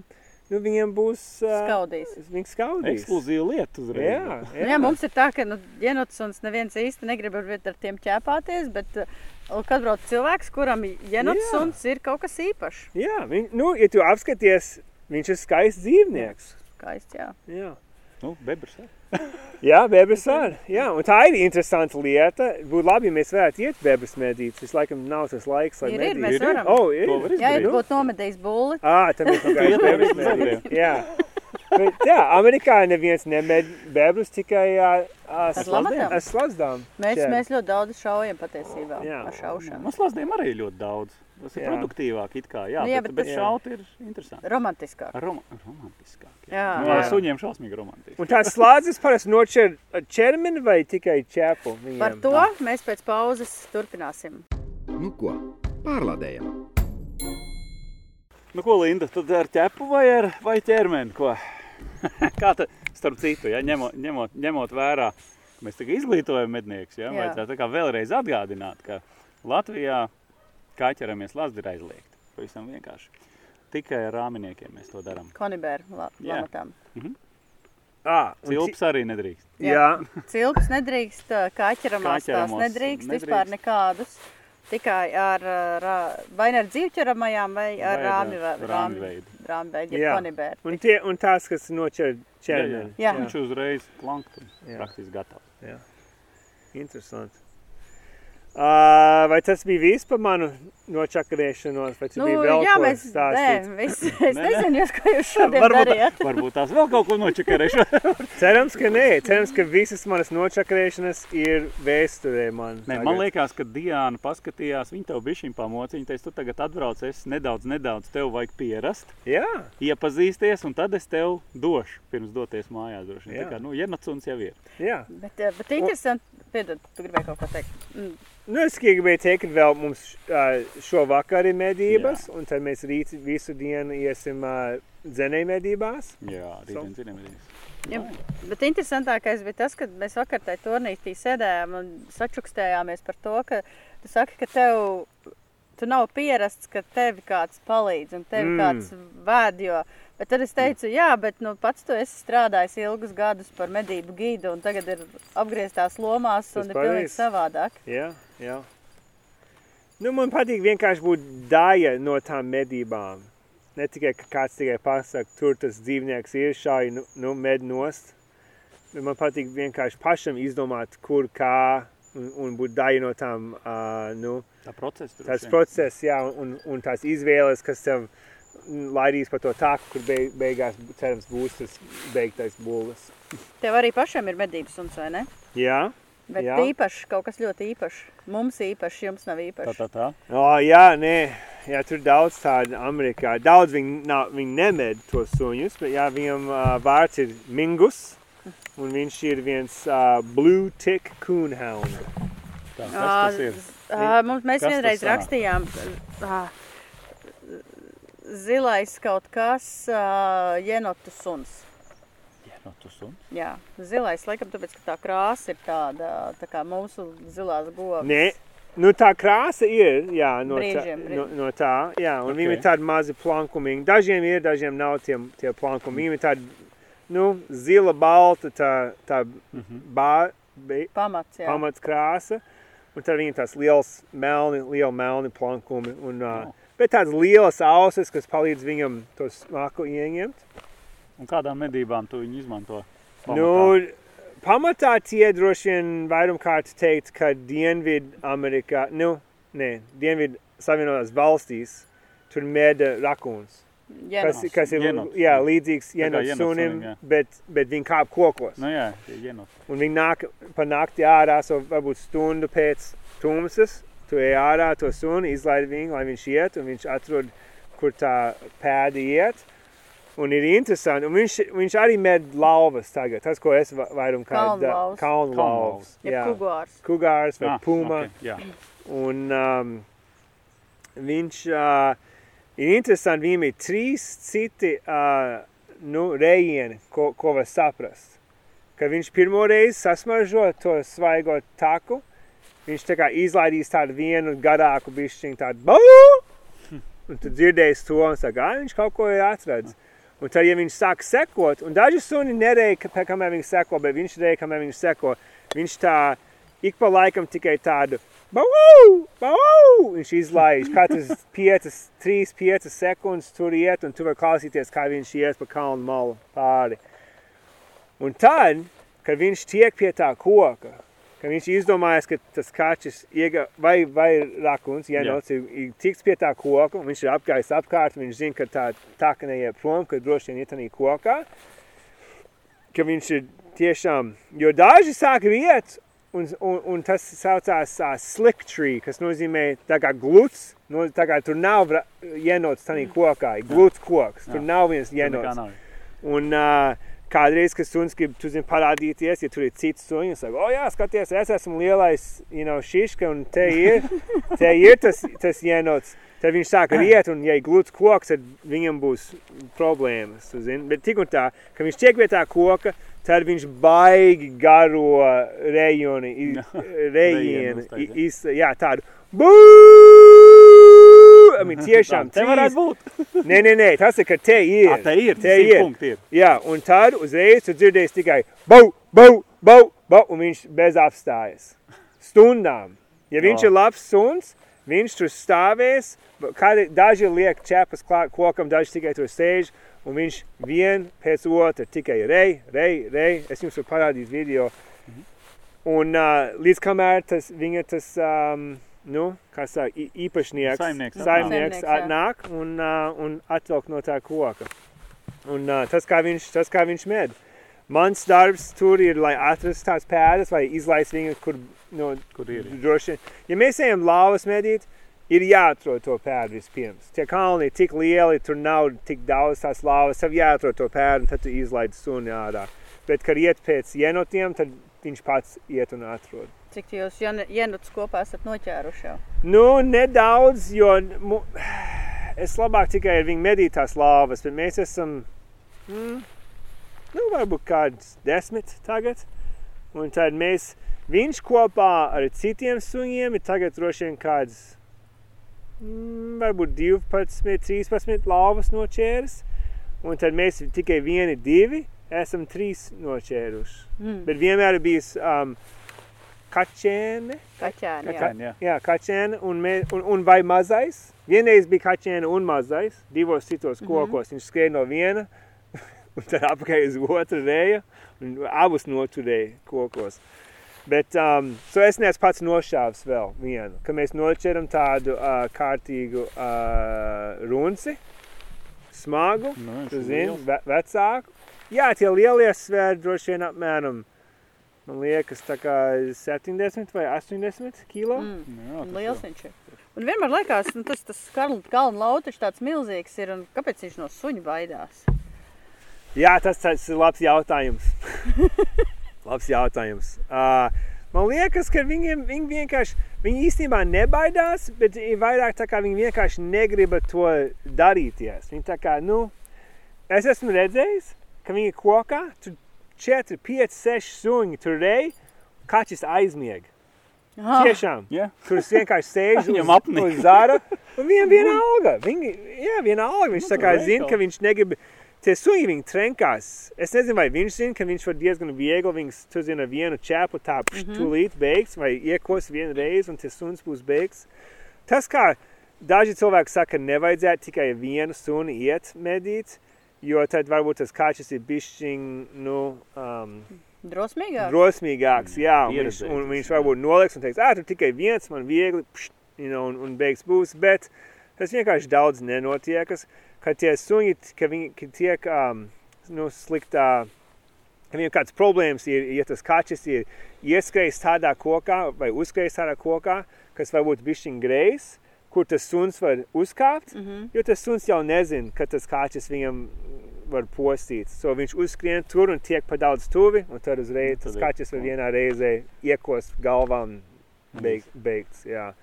nu, viņiem būs... Skaudīs. Viņi skaudīs. Ekskluzīva lieta uzreiz. Jā, Nu, jā, mums ir tā, ka nu, Jenotsons neviens īsti negrib ar, ar tiem ķēpāties, bet uh, kad brauc cilvēks, kuram Jenotsons ir kaut kas īpašs. jā viņ, nu, ja tu apskaties, viņš ir skaists dzīvnieks. Skaists, jā. Jā. Nu, bebrs. jā. Jā, bebras var. Jā, un tā ir interesanta lieta. Būtu labi, ja mēs varētu iet bebras medīt. Tas laikam nav tas laiks, lai Ir, ir, medītu. mēs Ir, ir. varam. Oh, ir. Jā, ja izdarīt. būtu nomedījis bulli, Ā, tad mēs bebras bebras medīt. Jā. Bet, jā, Amerikā neviens nemed bebrus tikai uh, Ar lamatām? ar slazdām. mēs, Jā. mēs ļoti daudz šaujam patiesībā Jā. ar šaušanu. Man slazdiem arī ļoti daudz. Tas ir Jā. produktīvāk it kā. Jā, Nu, jā, bet, bet bet tas- šaut ir interesanti. Romantiskāk. Rom romantiskāk. Jā. Jā. Nu, ar suņiem šausmīgi romantiski. Un tās slādzes parasti noķer ar ķermeni vai tikai ķepu? viņiem? Par to mēs pēc pauzes turpināsim. Nu ko, pārlādējam! Nu, ko, Linda, tad ar ķepu vai ar vai ķermeni? Ko? Kā tad, starp citu, ja, ņemot, ņemot, ņemot vērā, ka mēs tagad izglītojam medniekus, ja, Jā. vajadzētu tā kā vēlreiz atgādināt, ka Latvijā kaķeramies lazdi ir aizliegti. Pavisam vienkārši. Tikai ar rāminiekiem mēs to darām. Konibēru la Jā. lamatām. Ā, un Cilps arī nedrīkst. ci- Jā, Cilpus nedrīkst, kaķeramās tās nedrīkst, nedrīkst. vispār nekādus. Tikai ar, rā, vai ar dzīvķeramajām, vai ar rāmi, veidu. rāmi veidu, Jā. ja konibēru. un, tie, un tās, kas noķer Jā, jā. ķermeni. Jā. Viņš uzreiz Jā. praktiski gatavs. Interesanti. Uh, vai tas bija viss par manu nočakarēšanos, vai tas Nu, bija vēl jā, ko mēs, stāstīt? nē, viss, es Nē, nezinu, jūs, ko jūs šodien Varbūt, darījāt. varbūt tās vēl kaut ko nočakarēšu. Cerams, ka nē. Cerams, ka visas manas nočakarēšanas ir vēsturē man. Nē, man liekas, ka Diana paskatījās, viņa tev bija šī pamocīja. Viņa teica, tu tagad atbrauc, es nedaudz, nedaudz tev vajag pierast, Jā, iepazīsties, un tad es tev došu, pirms doties mājās. droši. Tā kā, nu, Jernacuns jau ir. jā. Bet, eh, bet interesanti, piedod, tu gribēji kaut ko teikt. Mm, Nu, es tikai gribēju teikt, ka vēl mums šovakar ir medības, un tad mēs rīt visu dienu iesim dzenēju medībās. Jā, So. rītdien zinām, Ja, bet interesantākais bija tas, ka mēs vakar tajā turnītī sēdējām un sačukstējāmies par to, ka tu saki, ka tev tu nav pierasts, ka tevi kāds palīdz un tevi Mm. kāds vēd, jo, bet tad es teicu, jā, bet nu, pats tu esi strādājis ilgus gadus par medību gidu un tagad ir apgrieztās lomās Tas un ir pilnīgi pareizi. savādāk. Jā, jā. Nu, man patīk vienkārši būt daļa no tām medībām. Ne tikai ka kāds tikai pasaka, tur tas dzīvnieks ir šādi, nu, nu med nost. Bet man patīk vienkārši pašam izdomāt, kur kā un, un būt daļa no tām, uh, nu, Tā procesa tur. tās process, jā, un, un tās izvēles, kas tev laidīs pa to taku, kur beig, beigās, cerams, būs tas beigtais bulves. Tev arī pašam ir medības suns, vai ne? Jā? Bet Jā. īpašs, kaut kas ļoti īpašs. Mums īpašs, jums nav Tā, īpašs. tā, tā. O, jā, nē, jā, tur daudz tādu Amerikā. Daudz viņi, nav, viņi nemed tos suņus, bet jā, viņam uh, vārds ir Mingus, un viņš ir viens uh, Blue Tick Coonhound. tā kas tas ir? ā, Mums mēs Kas vienreiz rakstījām ā, zilais kaut kas, ā, jenotu suns. No. Jā, zilais, laikam, tāpēc, ka tā krāsa ir tāda, tā kā mūsu zilās govs. Nē, nu tā krāsa ir, jā, no, tā, Brīžiem, no, brīžiem. no tā, jā, un okay. viņiem ir tādi mazi plankumi. Dažiem ir, dažiem nav tie, tie plankumi. Viņiem ir tādi, nu, zila, balta, tā, tā Mhm. bā, be, Pamats, jā. pamats krāsa, un tad viņiem tās liels melni, liela melni plankumi, un, uh, Oh. bet tādas lielas ausis, kas palīdz viņam to smaku ieņemt. Un kādām medībām tu viņu izmanto? Pamatā? Nu, pamatā tie droši vien vairumkārt teikt, ka Dienvidu Amerikā, nu, nē, Dienvidu Savienotās valstīs tur mēda rakūns. Kas, Jenots. kas ir Jenots. jā, līdzīgs jenots jenots sunim, jā. bet, bet viņi kāp kokos. Nu jā, tie jenot. Un viņi nāk pa nakti ārā, so varbūt stundu pēc tumsas, tu ej ārā to suni, izlaid viņu, lai viņš iet, un viņš atrod, kur tā pēda iet. Un ir interesanti, un viņš, viņš arī med lauvas tagad, tas, ko es va- vairum kā Kalnlauvas. kalnu lauvas. Ja Jā, kugārs. kugārs vai Ah, puma. ok, Jā, Un um, viņš uh, ir interesanti, viņam ir trīs citi uh, nu, rejieni, ko, ko var saprast. Kad viņš pirmo reizi sasmaržo to svaigo taku, viņš tā kā izlaidīs tādu vienu garāku bišķiņu tādu bau! Un tu dzirdēsi to un saka, ah, viņš kaut ko ir atradis. Un tad, ja viņš sāk sekot, un daži suni nereja, ka- kamēr viņi seko, bet viņš reja, kamēr viņi seko, viņš tā ik pa laikam tikai tādu bau, bau! Viņš izlaiž katras 5, 3, 5 sekundes tur iet, un tu vari klausīties, kā viņš iet pa kalnu malu pāri. Un tad, kad viņš tiek pie tā koka, kad viņš izdomājas, ka tas kaķis iega, vai, vai rakuns, noc, ir, ir tiks pie tā koka, un viņš ir apgājis apkārt, viņš zina, ka tā taka neiet prom, ka droši vien ir tanī kokā, ka viņš ir tiešām, jo daži sāk riet, un, un, un tas saucās uh, slick tree, kas nozīmē tā kā gluts, no, tā kā tur nav jenots tanī kokā, ir gluts koks, tur nav viens nav. Un uh, kādreiz, kad suns grib, tu zini, parādīties, ja tur ir cits suns, saka, o jā, skaties, es esmu lielais, you know, šiška, un te ir, te ir tas, tas jenots. Tad viņš sāk riet, un ja ir gluds koks, tad viņam būs problēmas. Bet tik un tā, ka viņš tiek pie tā koka, tad viņš baigi garo rejoni, Rejienu iz, jā, tādu. Buu! I tiešām, Te varētu būt. Nē, nē, nē, tas ir, ka te ir. Ah, te ir, te ir. ir. Jā, un tad uzreiz tu dzirdēsi tikai bau, bau, bau, bau, un viņš bez apstājas. Stundām. Ja viņš O. ir labs suns, viņš tur stāvēs, kādi, daži liek čepas klāt kokam, daži tikai tur sēž, un viņš vien pēc otra tikai rej, rej, rej. Es jums varu parādīt video. Un uh, līdz kamēr tas, viņa tas, um, nu, kā saka, īpašnieks, Saimnieks atnāk. saimnieks atnāk un, uh, un atvelk no tā koka. Un uh, tas, kā viņš, tas, kā viņš med. Mans darbs tur ir, lai atrastu tās pēdas, vai izlaist viņu, kur, no, Kur ir? droši. Ja mēs ejam lauvas medīt, ir jāatrod to pēdu vispirms. Tie kalni ir tik lieli, tur nav tik daudz tās lauvas, tev jāatrod to pēdu, un tad tu izlaidi suni ārā. Bet, kad iet pēc jenotiem, tad viņš pats iet un atrod. Cik jūs jenotus kopā esat noķēruši jau? Nu, nedaudz, jo mu, es labāk tikai ar viņu medīju tās lāvas, bet mēs esam, mm, nu, varbūt kāds desmit tagad. Un tad mēs, viņš kopā ar citiem suņiem ir tagad droši vien kāds, mm, varbūt 12, 13 lāvas noķēris. Un tad mēs tikai vieni, divi esam trīs noķēruši. Mm. Bet vienmēr bijis um, kačēne. Kaķēni, jā. Jā. Jā, kaķēna un, mē, un, un vai mazais. Vienreiz bija kaķēna un mazais, divos citos Mhm. kokos. Viņš skrēja no viena, un tad apakaļ uz otru reju, un abus noturēja kokos. Bet um, so es neesmu pats nošāvis vēl vienu, ka mēs noķeram tādu uh, kārtīgu uh, runci, smagu, Nu, ir zini, liels. ve vecāku. Jā, tie lielie svēri droši vien apmēram, man liekas, tā kā 70 vai 80 kilo. Mm. Nu, jā, tas Liels viņš ir. Un vienmēr liekas, nu, tas, tas kalnu lautiņš tāds milzīgs ir, un kāpēc viņš no suņa baidās? Jā, tas, tas ir labs jautājums. labs jautājums. Uh, man liekas, ka viņiem viņi vienkārši, viņi īstenībā nebaidās, bet ir vairāk tā kā viņi vienkārši negriba to darīties. Viņi tā kā, nu, es esmu redzējis, ka viņi kokā, tur 4, 5, 6 suņi tur rej, kaķis aizmieg. Ah, Tiešām. Jā. Kurš vienkārši sēž Viņam uz, uz zara. Un viņam viena alga. Viņi, jā, viena alga. Viņš Nu, tur zina, ka viņš negrib. Tie suņi viņi trenkās. Es nezinu, vai viņš zina, ka viņš var diezgan viegli viņus tu zini ar vienu čēpu tā pš, tūlīt beigs vai iekos vienu reizi un tas suns būs beigs. Tas kā daži cilvēki saka, nevajadzētu tikai vienu suni iet medīt, jo tad varbūt tas kaķis ir bišķiņ, nu, um, drosmīgāk. drosmīgāks, jā, un viņš, un viņš varbūt noliks un teiks, ah, tur tikai viens, man viegli, pšt, you know, un, un beigs būs, bet tas vienkārši daudz nenotiekas, ka tie suņi, ka viņi ka tiek, um, nu, sliktā, ka viņiem kāds problēmas ir, ja tas kaķis ir ieskrējis tādā kokā vai uzskrējis tādā kokā, kas varbūt bišķiņ grejs, kur tas suns var uzkāpt, Mm -hmm. Jo tas suns jau nezina, ka tas kaķis viņam var postīt. So viņš uzskrien tur un tiek pa daudz tuvi, un tad uzreiz Tad tas kaķis var vienā reizē iekos galvā un beig, beigts. Jā.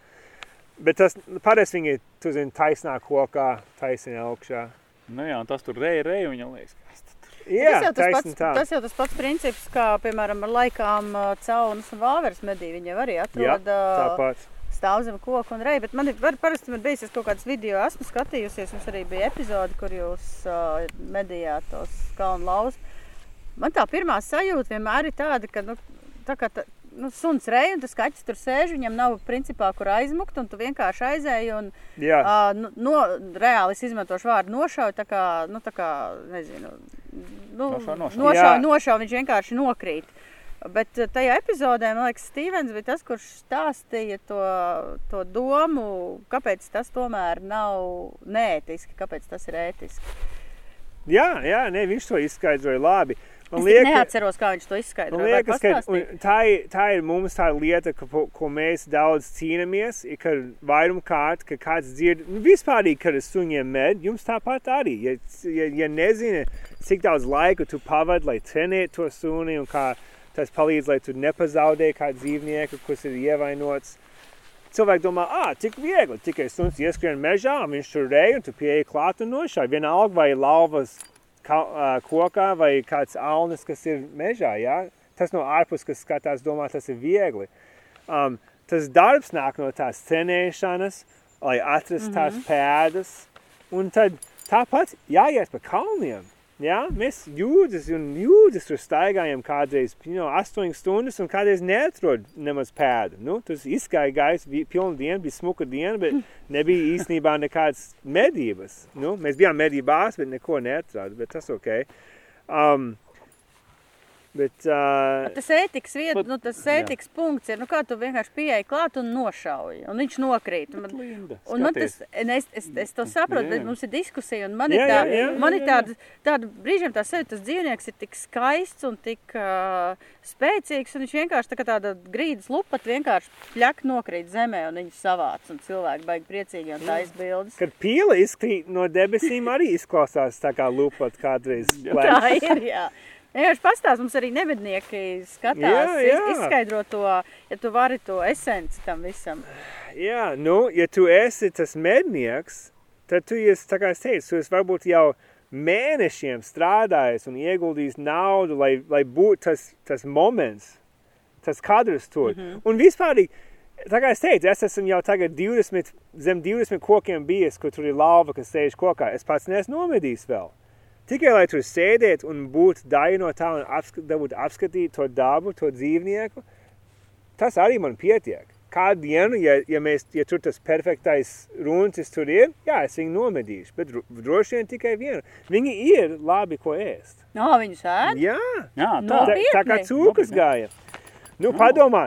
Bet tas parasti viņi ir, tu zini, taisnā kokā, taisnā augšā. Nu jā, un tas tur reja, reja, un viņam liekas, kas tas Jā, tas, jau tas, pats, tā. tas jau tas pats princips, kā piemēram ar laikām caunas un vāveres medī. Viņi arī atrod uh, Tāpat. Stāv zem koka un reja. Bet man ir parasti man bijis kaut kādas video, esmu skatījusies. Mums arī bija epizode, kur jūs uh, medījāt tos kalnu lauzus. Man tā pirmā sajūta vienmēr ir tāda, ka nu, tā kā tā, nu, suns reja un tas kaķis tur sēž, viņam nav principā kur aizmukt, un tu vienkārši aizēji un Jā, uh, no, reāli es izmantošu vārdu nošauju, tā kā, nu, tā kā nezinu, nu, Nošauj, nošauj. nošauj, nošauj, viņš vienkārši nokrīt. Bet uh, tajā epizodē, man liekas, Stevens bija tas, kurš stāstīja to, to domu, kāpēc tas tomēr nav neētiski, kāpēc tas ir ētiski. jā, jā nē, viņš to izskaidroja labi. Man Es liekas, neatceros, kā viņš to izskaidroja. liekas, ka tā, ir, tā ir mums tā lieta, ka, ko mēs daudz cīnāmies. Ir, ka vairāk kārt, ka kāds dzird, nu, vispār, kad ar suņiem med, jums tāpat arī. Ja, ja, ja nezini, cik daudz laika tu pavadi, lai trenētu to suni, un kā tas palīdz, lai tu nepazaudē kā dzīvnieku, kas ir ievainots. Cilvēki domā, ah, tik viegli, tikai suns ieskrien mežā, un viņš tur reja, un tu pieeji klāt un nošāj. Vienalga vai lauvas kokā vai kāds alnis, kas ir mežā. Ja? Tas no ārpus, kas skatās, domā, tas ir viegli. Um, tas darbs nāk no tās trenēšanas, lai atrastu tās pēdas. Un tad tāpat jāiet pa kalniem. Ja? Mēs jūdzes un jūdzes tur staigājam kādreiz you know, 8 stundas un kādreiz neatrod nemaz pēdu. Nu, tas izskāja gājis, bija pilna diena, bija smuka diena, bet nebija īstenībā nekādas medības. Nu, mēs bijām medībās, bet neko neatradām, bet tas ok. Um, bet, uh, Tas ētikas vieta, nu, tas jā. ētikas punkts ir, nu, kā tu vienkārši pieeji klāt un nošauji, un viņš nokrīt. Un man, Linda, Un man tas, skaties. es, es, es to saprotu, Jā, bet jā. mums ir diskusija, un man Jā, ir, tā, jā, jā, man jā, ir jā. tāda, tāda brīžiem tā sajūta, tas dzīvnieks ir tik skaists un tik uh, spēcīgs, un viņš vienkārši tā kā tāda grīdas lupat vienkārši pļak nokrīt zemē, un viņu savāc, un cilvēki baigi priecīgi, un tā izbildes. kad pīle izkrīt no debesīm, arī izklausās tā kā lupat kādreiz. Tā ir, jā. Vienkārši pastāst, mums arī nevednieki skatās, Jā, jā. iz- izskaidro to, ja tu vari to esenci tam visam. Jā, nu, ja tu esi tas mednieks, tad tu esi, tā kā es teicu, tu esi varbūt jau mēnešiem strādājis un ieguldījis naudu, lai, lai būtu tas, tas moments, tas kadrs tur. Mm -hmm. Un vispār, tā kā es teicu, es esmu jau tagad 20, zem 20 kokiem bijis, kur tur ir lauva, kas sēž kokā. Es pats neesmu nomedījis vēl. Tikai lai tur sēdētu un būtu daļa no tā un apskat, dabūt apskatīt to dabu, to dzīvnieku, tas arī man pietiek. Kādu dienu, ja, ja, mēs, ja tur tas perfektais runcis tur ir, jā, es viņu nomedīšu, bet dro- droši vien tikai vienu. Viņi ir labi, ko ēst. No, viņus ēd? Jā, Jā, No. tā. tā, tā kā cūkas gāja. Nu, padomā,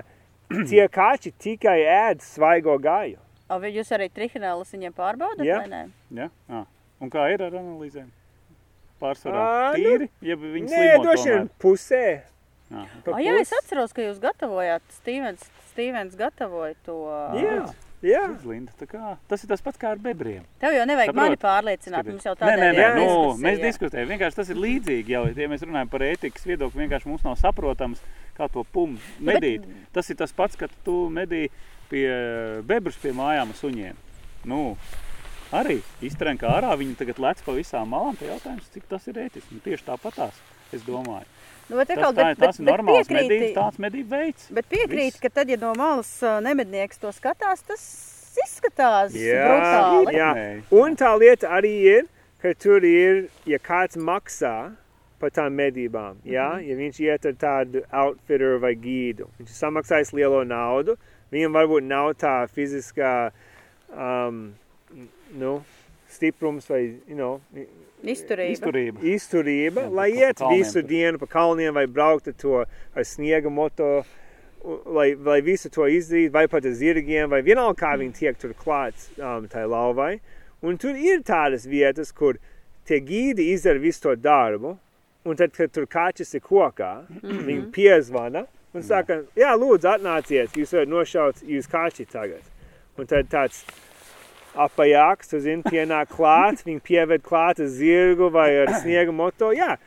tie kači tikai ēd svaigo gāju. O, jūs arī trihinēlas viņiem pārbaudat, Jā. vai nē? Ja? À. Un kā ir ar analīzēm? Pārsvarā Ā, nu, tīri, ja viņi Nē, slimo tomēr? pusē. Jā. O, jā, es atceros, ka jūs gatavojāt, Stīvens, Stīvens gatavoja to. Jā, jā. Linda, tā kā, tas ir tas pats kā ar bebriem. Tev jau nevajag Saprot? mani pārliecināt, Skaties. mums jau Nē, tādā nē, nē, jā. nu, mēs diskutējam. Vienkārši tas ir līdzīgi jau, ja mēs runājam par ētikas viedokli, vienkārši mums nav saprotams, kā to pum medīt. Tas ir tas pats, kad tu medī pie bebrus pie mājām suņiem. Nu, arī iztrenka ārā, viņi tagad lec pa visām malām, tā jautājums, cik tas ir ētiski. Nu, tieši tāpatās, es domāju. Nu, bet, Tas, atkal, tā, bet, ir- tas ir normāls piekrīti- medības, tāds medību veids. Bet piekrīt, Viss. ka tad, ja no malas nemednieks to skatās, tas izskatās Jā, brutāli. jā. Un tā lieta arī ir, ka tur ir, ja kāds maksā par tām medībām, jā, ja viņš iet ar tādu outfitter vai gīdu, viņš ir samaksājis lielo naudu, viņam varbūt nav tā fiziskā, um, nu, stiprums vai, you know, Izturība. Izturība. izturība, Jā, lai iet visu dienu pa kalniem vai braukt ar to ar sniega moto, lai, lai visu to izdarītu, vai pat ar zirgiem, vai vienalga kā viņi tiek tur klāts um, tai lauvai. Un tur ir tādas vietas, kur tie gīdi izdara visu to darbu, un tad, kad tur kaķis ir kokā, viņi piezvana un saka, jā, lūdzu, atnāciet, jūs varat nošaut jūs kaķi tagad. Un tad tāds apajāks, tu zini, pienāk klāt, viņi pieved klāt ar zirgu vai ar sniega moto. Jā,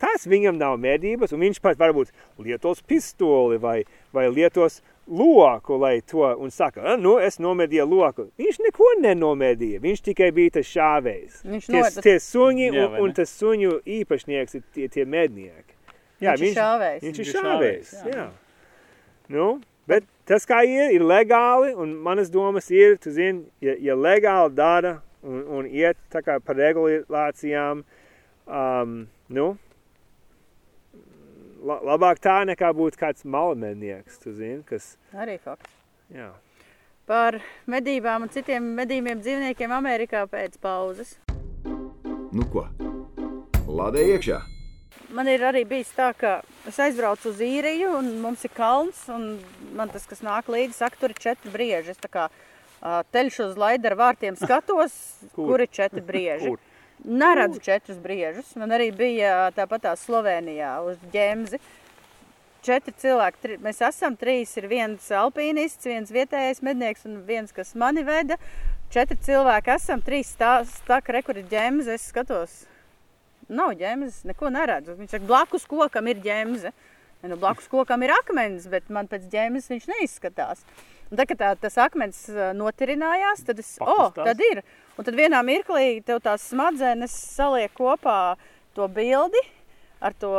tas viņam nav medības, un viņš pat varbūt lietos pistoli vai, vai lietos loku, lai to, un saka, "Ah, nu, es nomedīju loku. Viņš neko nenomedīja, viņš tikai bija tas šāvējs. Viņš Tie, no- tie suņi Jā, un, un tas suņu īpašnieks ir tie, tie mednieki. Viņš ir šāvējs. Viņš ir Viņš šāvējs, jā. jā. Nu, bet tas kā ir, ir legāli, un manas domas ir, tu zini, ja, ja legāli dara un, un iet tā kā par regulācijām, um, nu, la, labāk tā nekā būt kāds malamednieks, tu zini, kas, Arī fakts. jā. Par medībām un citiem medījumiem dzīvniekiem Amerikā pēc pauzes. Nu ko? Lādē iekšā! Man ir arī bijis tā, ka es aizbraucu uz īriju, un mums ir kalns, un man tas, kas nāk līdzi, saka, tur ir četri brieži. Es tā kā ā, teļšu uz laidara vārtiem skatos, kur, Kur? kur ir četri brieži. Kur? Neredzu četrus briežus. Man arī bija tāpat tā Slovenijā uz ģemzi. Četri cilvēki, tri, mēs esam trīs, ir viens alpīnists, viens vietējais mednieks un viens, kas mani veda. Četri cilvēki esam, trīs stāka rekuri ģemzi, es skatos, nav ģemzes, neko neredzu. Viņš saka, blakus kokam ir ģemze. Nu, blakus kokam ir akmens, bet man pēc ģēmas viņš neizskatās. Un kad tā, tas akmens ā, notirinājās, tad es, o, oh, tad ir. Un tad vienā mirklī tev tās smadzenes saliek kopā to bildi ar to,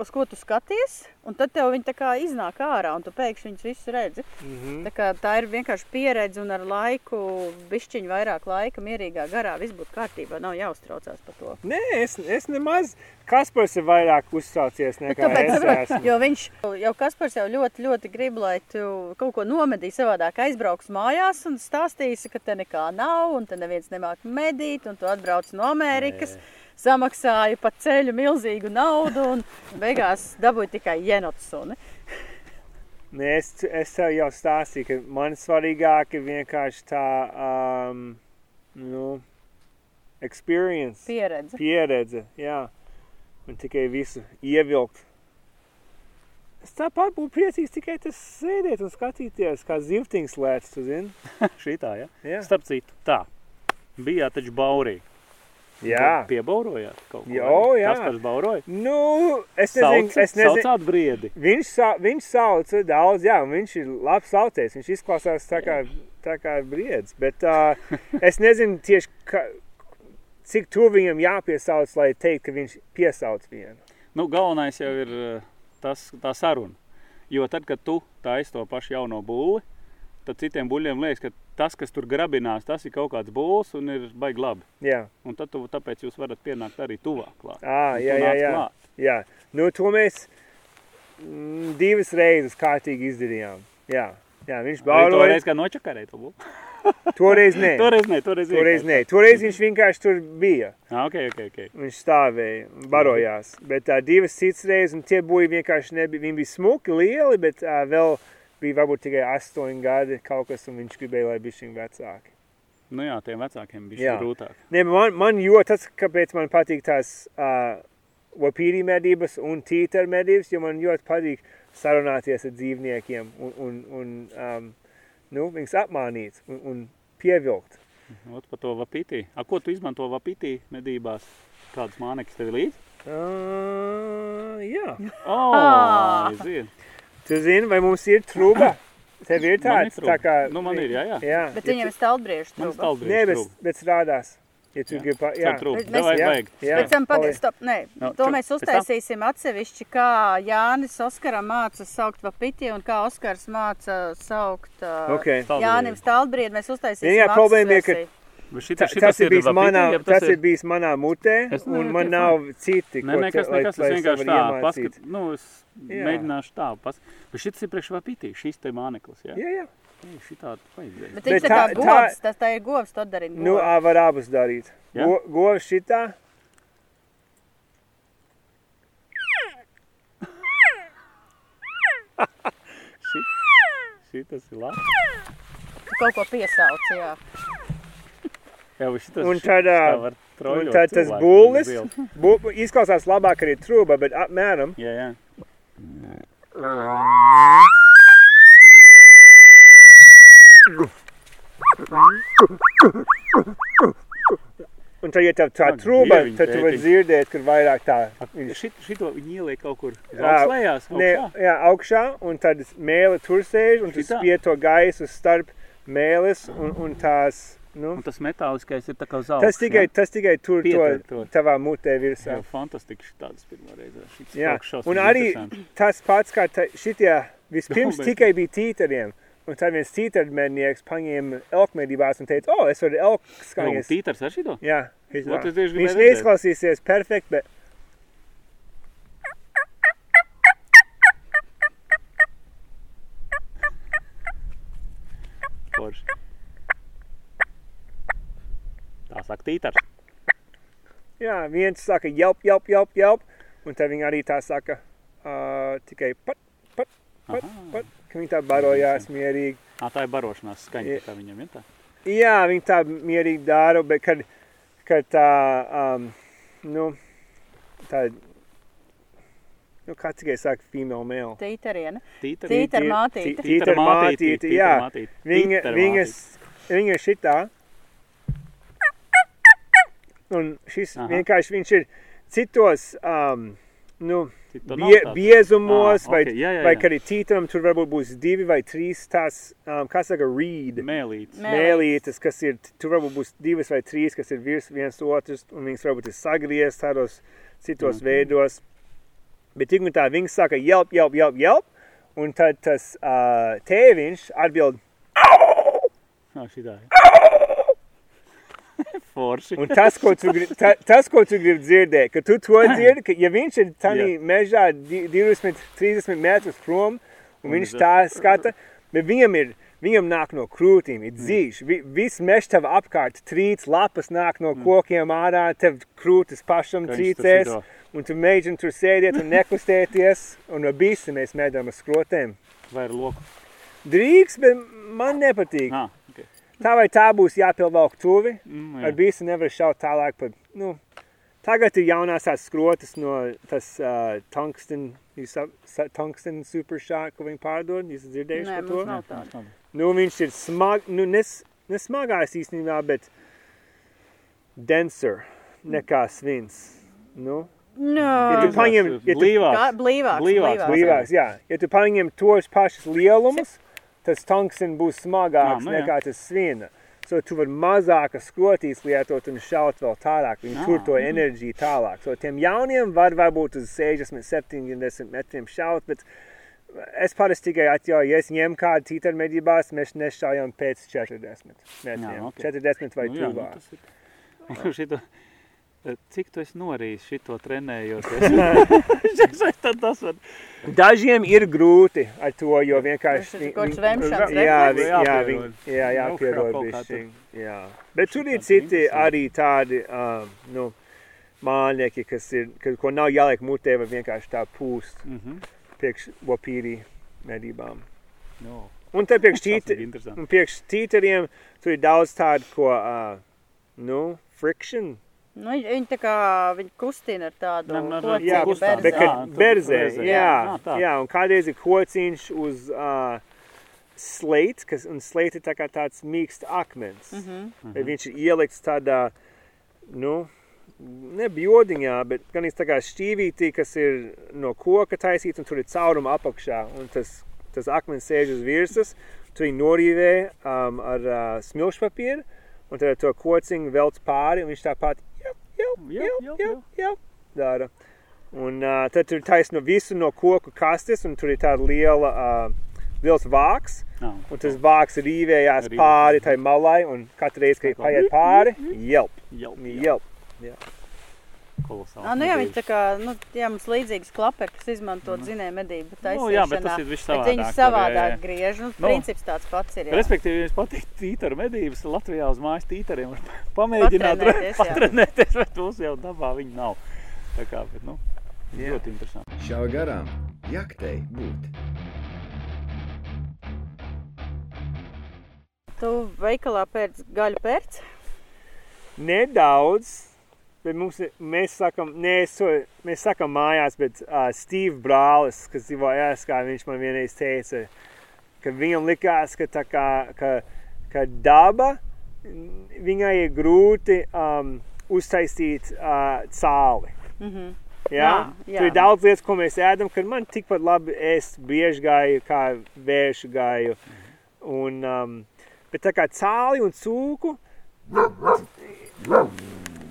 uz ko tu skaties, un tad tev viņi tā kā iznāk ārā, un tu pēkšņi viņus visus redzi. Mm -hmm. Tā, kā, tā ir vienkārši pieredze, un ar laiku, bišķiņu vairāk laika, mierīgā garā, viss būtu kārtībā, nav jāuztraucās par to. Nē, es, es nemaz, Kaspars ir vairāk uztraucies nekā tāpēc, es esmu. jo viņš jau Kaspars jau ļoti, ļoti grib, lai tu kaut ko nomedīsi savādāk, aizbrauks mājās un stāstīsi, ka te nekā nav, un te neviens nemāk medīt, un tu atbrauc no Amerikas, samaksāji pa ceļu milzīgu naudu, un beigās dabūji tikai jenotu suni. Nē, es, es tev jau stāstīju, ka man svarīgāk ir vienkārši tā, um, nu, experience, Pieredze. pieredze, jā, un tikai visu ievilkt. Es tāpat būtu priecīgs tikai tas sēdēt un skatīties, kā zivtiņš lēc, tu zini? Šitā, ja? Jā, Starp citu, tā. Bijāt taču baurī. Jā. Piebaurojāt kaut ko? Jo, jā. Kaspars bauroja? Nu, es nezinu, Sauca, es nezinu. saucāt briedi. Viņš, sa, viņš sauca daudz, jā, un viņš ir labs saucējs. Viņš izklausās tā kā, tā kā briedis. Bet uh, es nezinu tieši, ka, cik tuvu viņam jāpiesauc, lai teikt, ka viņš piesauc vienu. Nu, galvenais jau ir tas, tā saruna. Jo tad, kad tu taisi to pašu jauno būli, tad citiem buļļiem liekas, ka tas, kas tur grabinās, tas ir kaut kāds būls un ir baigi labi. Jā, Un tad tu, tāpēc jūs varat pienākt arī tuvāk klāt. à, jā, jā, jā. klāt. jā. Nu, to mēs mm, divas reizes kārtīgi izdarījām. Jā, jā viņš bauroja. reiz kā nočakarēji to būli? Toreiz nē. Toreiz nē, toreiz Toreiz nē. Toreiz viņš vienkārši tur bija. Ah, ok, ok, ok. Viņš stāvēja, un barojās. Bet tā divas citas reizes, un tie buļļi vienkārši nebija. Viņi bija smuki, lieli, bet uh, vēl bija varbūt tikai astoņi gadi kaut kas, un viņš gribēja, lai šiem vecāki. Nu jā, tiem vecākiem bija grūtāk. Nē, man, man jo tas, kāpēc man patīk tās uh, wapīri medības un tīteru medības, jo man ļoti patīk sarunāties ar dzīvniekiem un, un, un um, nu, viņus apmānīt un, un pievilkt. Ot par to vapītī. A, ko tu izmanto vapītī medībās? Kādas mānekas tev ir līdzi? Uh, jā. O, Ah. aiziet. Tu zini, vai mums ir trūba? Tev ir ir tāds, trūba. tā kā... Nu, man ir, jā, jā. Jā, Bet viņam ir stalbriežu Man trūba. stalbrīd Nē, bet, bet strādās. Ja tu Jā. gribi, jā. Jā. Trūba. Bet mēs- Davai, Jā. vajag. Jā. Pēc tam pagaid, stop, nē, No, to mēs uztaisīsim atsevišķi, kā Jānis Oskaram māca saukt vapiti un kā Oskars māca saukt uh, Okay. Jānim Stalbried. Mēs uztaisīsim Vienīgā maksas problēma ir, ka- Ta, šita, šitas tas ir bijis vapītī, manā, jeb tas ir bijis manā mutē, Es- un nē, man tie nav citi, Nē, ko nekas, nekas, lai es vienkārši tā, paskat, nu, es Jā. mēģināšu tā, pas, bet šis ir priekš vapītī, šis te māneklis, jā? Jā, jā. Ei, Šitā vajadzēja. Bet Bet tā tā- govs, tas tā ir govs, tad arī Nu, ā, var abus darīt. Jā? Go, go šitā. Šitas ir labi. kaut ko piesauc, jā. Bet šitas, Un tad, var un tad tas ielu. bu, izklausās labāk arī trūba, bet apmēram. Jā, jā. Un tad, ja tev tā dieviņ, tad tu vari dzirdēt, kur vairāk tā. Šit, šito viņi ieliek kaut kur augšlējās, Ne, augšā. jā, augšā, un tad mēle tur sēž, un tu Šitā? spied to gaisu starp mēles un, un tās, nu. Un tas metāliskais ir kā zelts. Tas tikai, tas tikai tur Pietur to. tavā mutē virsā. Jā, fantastiski šitādas pirmā reize. Jā, un arī tas pats, kā ta, šitie vispirms bet- tikai bija tīteriem. Un tad viens tītermednieks paņēma elkmedībās un teica, o, oh, es varu elku Nu, skaņas. Tītars ar šito? Jā, viņš, tieši viņš neizklausīsies perfekt, bet Forši. Tā saka tītars. jā, viens saka jelp, jelp, jelp, jelp. Un tad viņi arī tā saka uh, tikai pat, pat, pat, Aha. pat. Ka viņi tā barojās mierīgi. Ā, tā ir barošanās skaņa, tā kā viņam ir tā. Jā, viņi tā mierīgi dara, bet kad, kad tā, um, nu, tā, nu, kā tikai saka female male. Tīteriena. Tītari. Tītara tī- mātīte. tī- Tītara mātīte, jā. Viņa, viņas, viņa šitā. Un šis Aha. vienkārši viņš ir citos, um, nu, bie, biezumos, Ā, vai, ok, jā, jā, vai jā. kad ir tītam, tur varbūt būs divi vai trīs tās, um, kā saka, reed. Mēlītes. Mē- mēlītes, kas ir, tur varbūt būs divas vai trīs, kas ir virs viens otrs, un viņas varbūt ir sagrieztas tādos citos Mhm. veidos. Bet tik un tā viņi saka, jelp, jelp, jelp, jelp, un tad tas uh, tēviņš atbild, Ā, šitā. Forši. un tas, ko tu, grib, ta, tas, ko tu gribi dzirdēt, ka tu to dzirdi, ka ja viņš ir tādā Jā. mežā di- 20, 30 metrus prom, un viņš tā skata, bet viņam ir, viņam nāk no krūtīm, ir dzīvs, vi, viss mežs tev apkārt trīc, lapas nāk no kokiem ārā, tev krūtis pašam trīcēs, un tu mēģini tur sēdēt un nekustēties, un no bīsi mēs mēģinām ar skrotēm. Vai ar loku? Drīgs, bet man nepatīk. Ā, ok. Tā vai tā būs jāpilvelk tuvi, Mm, ar jā. bīsi nevar šaut tālāk par, nu, tagad ir jaunās tās skrotas no tas uh, tungsten, tungsten super shot, ko viņi pārdod, jūs dzirdējuši Nē, par to? mums nav Nē, tāda. Nu, viņš ir smag, nu, nes, nesmagājs īstenībā, bet denser nekā svins. Nu, No. Ja tu paņem- ja tu- Blīvāks. Blīvāks, Blīvāks, blīvāks. blīvāks, jā. Ja tu paņem tos pašus lielumus, tas tungsten būs smagāks Jā, nu jā. nekā tas svina. So tu vari mazākas skrotīs lietot un šaut vēl tālāk. Viņi Jā, tur to mhm. enerģiju tālāk. So tiem jauniem var varbūt uz 60, 70 metriem šaut, bet es parasti tikai atļauju, ja es ņemu kādu tītaru medībās, mēs nešaujam pēc 40 metriem. Jā, ok. 40 vai Nu jā, nu tuvāk. tas ir- Cik tu esi norījis šito trenējoties? Tad tas var... Dažiem ir grūti ar to, jo vienkārši... Tas ir vemšanas jā, refleks. jā, Jāpierod. vi- jā, jāpierod Kaut kā tu- bišķiņ. Jā. Bet tur ir citi arī tādi, um, nu, mānieki, kas ir, ka, ko nav jāliek mutē, vai vienkārši tā pūst Mhm. priekš vopīrī medībām. No. Un te priekš Tas ir tīte, interesanti. un priekš tīteriem tur ir daudz tādu, ko, uh, nu, friction. Nu, viņi, tā kā viņi kustina ar tādu Nē, nē, nē, kociņu Jā, kustās. berzē. Bet, Jā, jā, Jā, un kādreiz ir kociņš uz uh, slate, kas, un slate ir tā kā tāds mīksts akmens. Mm Mhm. -hmm. Viņš ir ielikts tādā, nu, ne bjodiņā, bet gan tā kā šķīvītī, kas ir no koka taisīts, un tur ir cauruma apakšā, un tas, tas akmens sēž uz virsmas, tu viņu norīvē um, ar uh, smilšpapīru, un tad ar to kociņu velc pāri, un viņš tāpat, jau, jau, Jau, jau, dara. Un uh, tad tur taisno visu no koku kastes, un tur ir tāda liela, uh, liels vāks, Jā. un tas vāks rīvējās Rīvējās. pāri tai malai, un katru reizi, kad paiet pāri, jelp, Jau, jelp. Kolosāli. Ah, nu jā, viņi tā kā, nu, jā, mums līdzīgas klaperi, kas izmanto dzinēju medību taisīšanā. Nu, jā, bet tas ir viss Bet viņi savādāk. savādāk griež, nu, Nu. princips tāds pats ir, jā. Respektīvi, ja jums patīk tītaru medības, Latvijā uz mājas tītariem var pamēģināt Patrenēties, patrenēties, bet mums jau dabā viņi nav. Tā kā, bet, nu, Jā. ļoti interesanti. Šā garām jaktei būt. Tu veikalā pēc gaļu pērc? Nedaudz, bet mums, mēs sakam, nē, so, mēs sakam mājās, bet uh, Steve Brālis, kas dzīvo Ēskā, viņš man vienreiz teica, ka viņam likās, ka tā kā, ka, ka daba, mm, viņai ir grūti um, uztaisīt uh, cāli. Mhm. Jā, Jā, jā. Tur ir daudz lietas, ko mēs ēdam, kad man tikpat labi ēst bieži gāju, kā vēršu gāju. Un, um, bet tā kā cāli un cūku,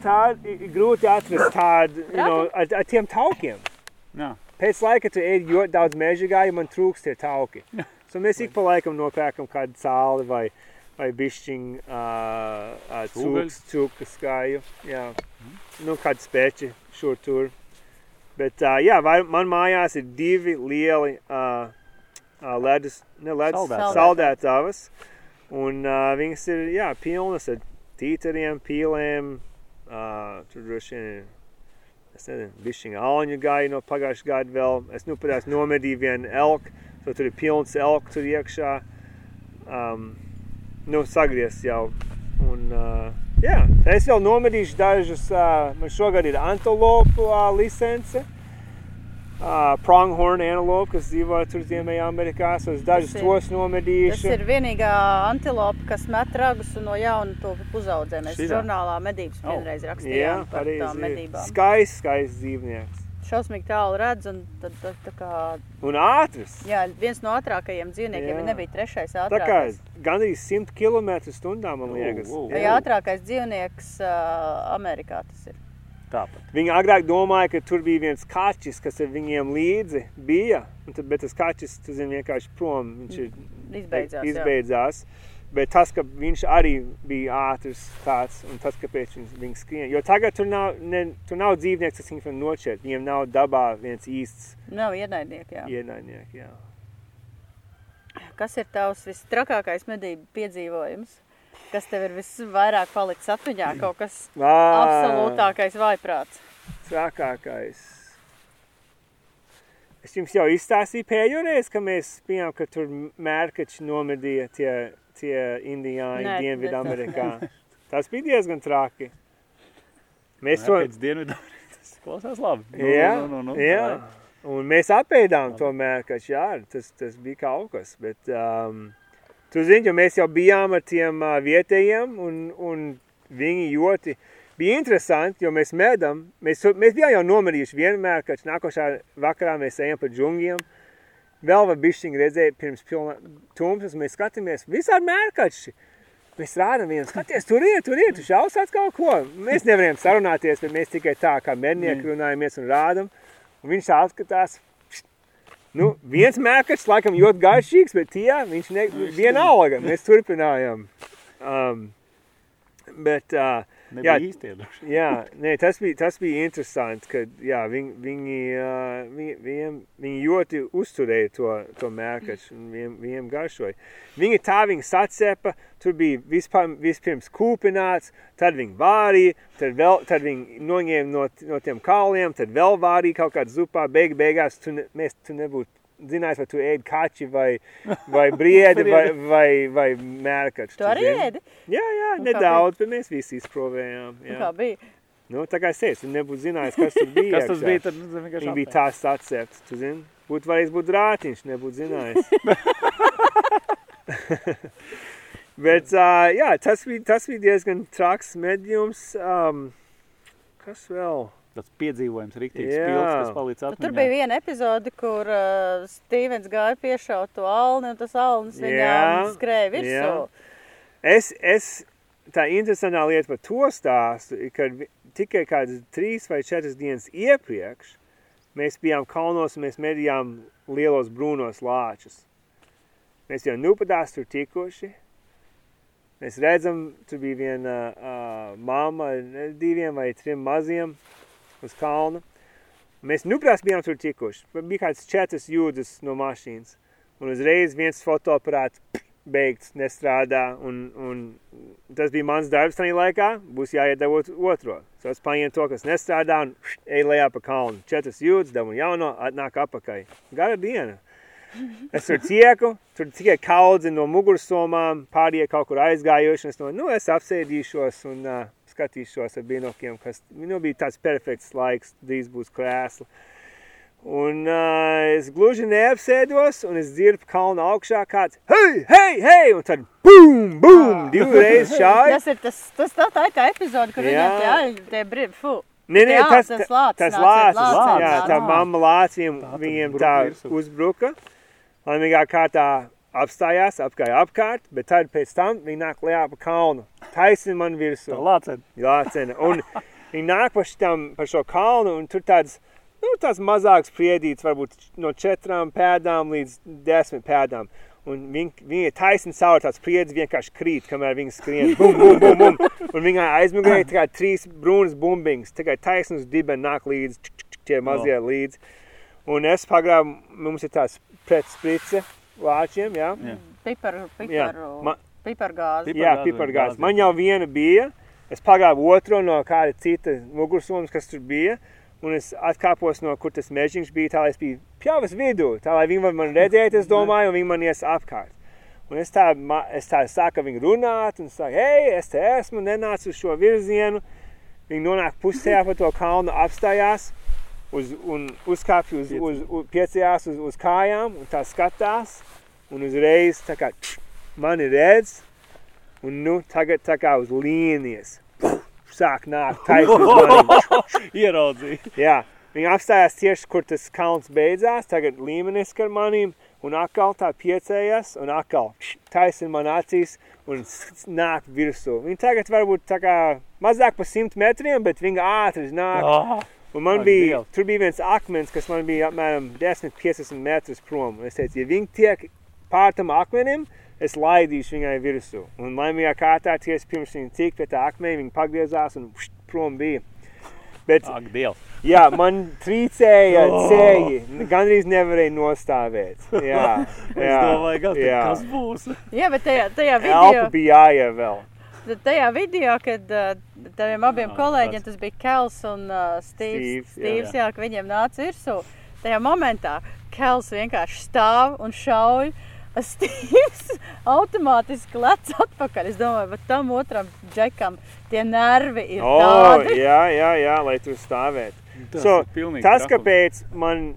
tā ir grūti atrast tādu, you know, ar, ar tiem taukiem. Jā, Pēc laika tu ēd ļoti daudz meža gāju, man trūkst tie tauki. So mēs ik pa laikam nopērkam kādu cāli vai, vai bišķiņu uh, uh, Cūgaļas. cūkas, gāju. Jā. Nu, kādu speči šur tur. Bet, uh, jā, vai, man mājās ir divi lieli uh, uh, ledus, ne ledus, Saldētavas. saldētavas. Un uh, viņas ir, jā, pilnas ar tīteriem, pīlēm. Uh, tur droši vien es nezinu, bišķiņa alņu gāja no pagājušā gada vēl. Es nu pēc nomedīju vienu elku, so tur ir pilns elku tur iekšā. Um, nu, sagriezts jau. Un, uh, jā, es vēl nomedīšu dažus, uh, man šogad ir antelopu uh, licence. Uh, pronghorn antelope, kas dzīvo tur Ziemeļā Amerikā, so es dažus Tas ir- tos vienīgā antilopa, kas met ragus un no jauna to uzaudzē. Mēs Šitā? žurnālā medības Oh. vienreiz Jā, rakstījām par pareizi. tām ir. medībām. Skaists, skaists dzīvnieks. Šausmīgi tālu redz un tad tā, tā kā, Un ātrs. jā, viens no ātrākajiem dzīvniekiem, Jā. ja nebija trešais Tā kā ātrākais. gandrīz 100 km stundā, man Oh, liekas. wow. Vai ātrākais dzīvnieks uh, Amerikā tas ir? Tāpat. Viņi agrāk domāja, ka tur bija viens kaķis, kas ar viņiem līdzi bija. Tad, bet tas kaķis, tu zini, vienkārši prom. Viņš ir Izbeidzās, jā. izbeidzās. Bet tas, ka viņš arī bija ātrs tāds, un tas, kāpēc viņš, viņš skrien. Jo tagad tur nav, ne, tur nav dzīvnieks, kas viņu var nošķirt. Viņiem nav dabā viens īsts Nav ienaidnieki, jā. ienaidnieks. Jā. Kas ir tavs vistrakākais medību piedzīvojums? Kas tev ir visvairāk palicis atmiņā? Kaut kas Vā, absolūtākais vaiprāts. Trakākais. Es jums jau izstāstīju pēdējo reizi, ka mēs bijām, ka tur mērkači nomedīja tie, tie indiāņi Dienvidu Amerikā. Tas bija diezgan traki. Mēs to, Pēc dienvidu tas klausās labi. Nu, jā, nu, nu, nu, jā. Un mēs apēdām to mērkaču, jā, tas, tas bija kaut kas, bet um, tu zini, jo mēs jau bijām ar tiem vietējiem un, un viņi ļoti bija interesanti, jo mēs medam, mēs, mēs bijām jau nomerījuši vienu mērkaču, nākošā vakarā mēs ejam pa džungiem, vēl var bišķiņi redzēt pirms pilna tumsas, mēs skatāmies visādi mērkači. Mēs rādām viņam, skaties, tur ir, tur ir, tu šausāts kaut ko. Mēs nevarējām sarunāties, bet mēs tikai tā kā mednieki runājamies un rādam. Un viņš atskatās, nu, viens mērkačs laikam ļoti garšīgs, bet tie, viņš ne, vienalga, mēs turpinājām. Um, bet, uh, Nebija Jā. īsti ieduši. Jā, nē, tas bija, tas bija interesanti, ka jā, viņi, viņi, viņi, viņiem, viņi ļoti uzturēja to, to mērkaču un viņiem, viņiem garšoja. Viņi tā viņi sacepa, tur bija vispār, vispirms kūpināts, tad viņi vārīja, tad, vēl, tad viņi noņēma no, no tiem kauliem, tad vēl vārīja kaut kādā zupā, beig, beigās tu, ne, mēs, tu nebūtu zinājis, vai tu ēdi kači vai, vai briedi vai, vai, vai mērkaču. Tu arī ēdi? Jā, jā, Un kā nedaudz, bet mēs visi izprovējām. Nu, Jā. Kā bija? Nu, tā kā es teicu, tu nebūtu zinājis, kas tur bija. Kas tas bija? Tad nu, vienkārši Viņi bija tās atcepts, tu zini. Būtu varējis būt rātiņš, nebūtu zinājis. Bet, uh, jā, tas bija, tas bija diezgan traks medījums. Um, kas vēl? Tas piedzīvojums rīktīgs pilns, kas Nu, atmiņā. tur bija viena epizode, kur uh, Stīvens gāja piešaut to alni, un tas alnis Jā, viņām skrēja virsū. jā. Es, es, tā interesantā lieta par to stāstu, ka tikai kādas trīs vai četras dienas iepriekš mēs bijām kalnos un mēs medījām lielos brūnos lāčus. Mēs jau nupadās tur tikuši. Mēs redzam, tur bija viena uh, mamma ar diviem vai trim maziem uz kalna. Mēs nuprās bijām tur tikuši. Bija kāds četras jūdzes no mašīnas. Un uzreiz viens fotoaparāts beigts, nestrādā. Un, un tas bija mans darbs tajā laikā. Būs jāiedevot otro. So es paņēmu to, kas nestrādā un eju lejā pa kalnu. Četras jūdzes, dabu jauno, atnāk apakai. Gara diena. Es tur tieku, tur tikai kaudzi no mugursomām, pārējie kaut kur aizgājuši. Es, domāju, nu, es apsēdīšos un uh, skatīšos ar binokiem, kas nu, bija tāds perfekts laiks, drīz būs krēsla. Un uh, es gluži neapsēdos, un es dzirdu kalnu augšā kāds, hei, hei, hei, un tad bum, bum, divreiz šādi. Tas ir tas, tas tā, tā ir tā epizode, kur Jā. viņiem tie tie brīvi, fu. Nē, nē, Jā, tas, tas lācis tas nāca, lācis, lācis jā, tā mamma lāciem viņiem tā uzbruka. Laimīgā kārtā apstājās, apgāja apkārt, bet tad pēc tam viņi nāk lejā pa kalnu. Taisni man virsū. Lācena. Jācena. Un viņi nāk pa, šitam, pa šo kalnu, un tur tāds, nu, tāds mazāks priedīts, varbūt no četrām pēdām līdz desmit pēdām. Un viņi ir taisni caur tāds priedzi vienkārši krīt, kamēr viņi skrien. Bum, bum, bum, bum. Un viņai aizmugurē tikai trīs brūnas bumbiņas, tikai taisnas dibeni nāk līdzi, tie mazie līdzi. Un es pagrābu, mums ir tās pretsprice lāčiem, jā. Jā. Pipar, Jā, piparu, ma- pipargāzi. Jā, Pipargāzi, pipargāzi. gāzi. Man jau viena bija. Es pagāju otru no kāda cita mugursomas, kas tur bija. Un es atkāpos no kur tas mežiņš bija, tā lai es biju pjavas vidū. Tā lai viņi man redzēt, es domāju, un viņi man ies apkārt. Un es tā, ma- es tā sāku viņu runāt, un saku, hei, es te esmu, nenācu uz šo virzienu. Viņi nonāk pusē pa to kalnu, apstājās uz, un uzkāpj uz, uz, uz piecījās uz, uz kājām un tā skatās. Un uzreiz tā kā tš, mani redz, un nu tagad tā kā uz līnijas. Sāk nākt maniem. Ieraudzīja. Jā, viņi apstājās tieši, kur tas kalns beidzās, tagad līmenis ar manīm, un atkal tā piecējas, un atkal taisni man acīs, un nāk virsū. Viņi tagad varbūt tā kā mazāk pa simt metriem, bet viņi ātri nāk. Ah, Un man bija, tur bija viens akmens, kas man bija apmēram 10-15 metrus prom. Un es teicu, ja viņi tiek pār tam akmenim, es laidīšu viņai virsū. Un laimīgā kārtā tieši pirms viņi tik pie tā akmeņa, viņi pagriezās un pšt, prom bija. Bet, ak, Dievs. jā, man trīcēja Oh. ceļi, gandrīz nevarēja nostāvēt. Jā, Es jā, domāju, kas, jā. kas būs. Jā, bet tajā, tajā Elpa video, bija jāievēl. Tad tajā video, kad uh, taviem abiem Jā, kolēģiem, tas- bija Kels un uh, Stīvs, Stīvs, jā. Stīvs, jā, ka viņiem nāca virsū. Tajā momentā Kels vienkārši stāv un šauj. Stīvs automātiski lec atpakaļ. Es domāju, bet tam otram džekam tie nervi ir O, tādi. jā, jā, jā, lai tur stāvētu. Tas So, Tas, kāpēc man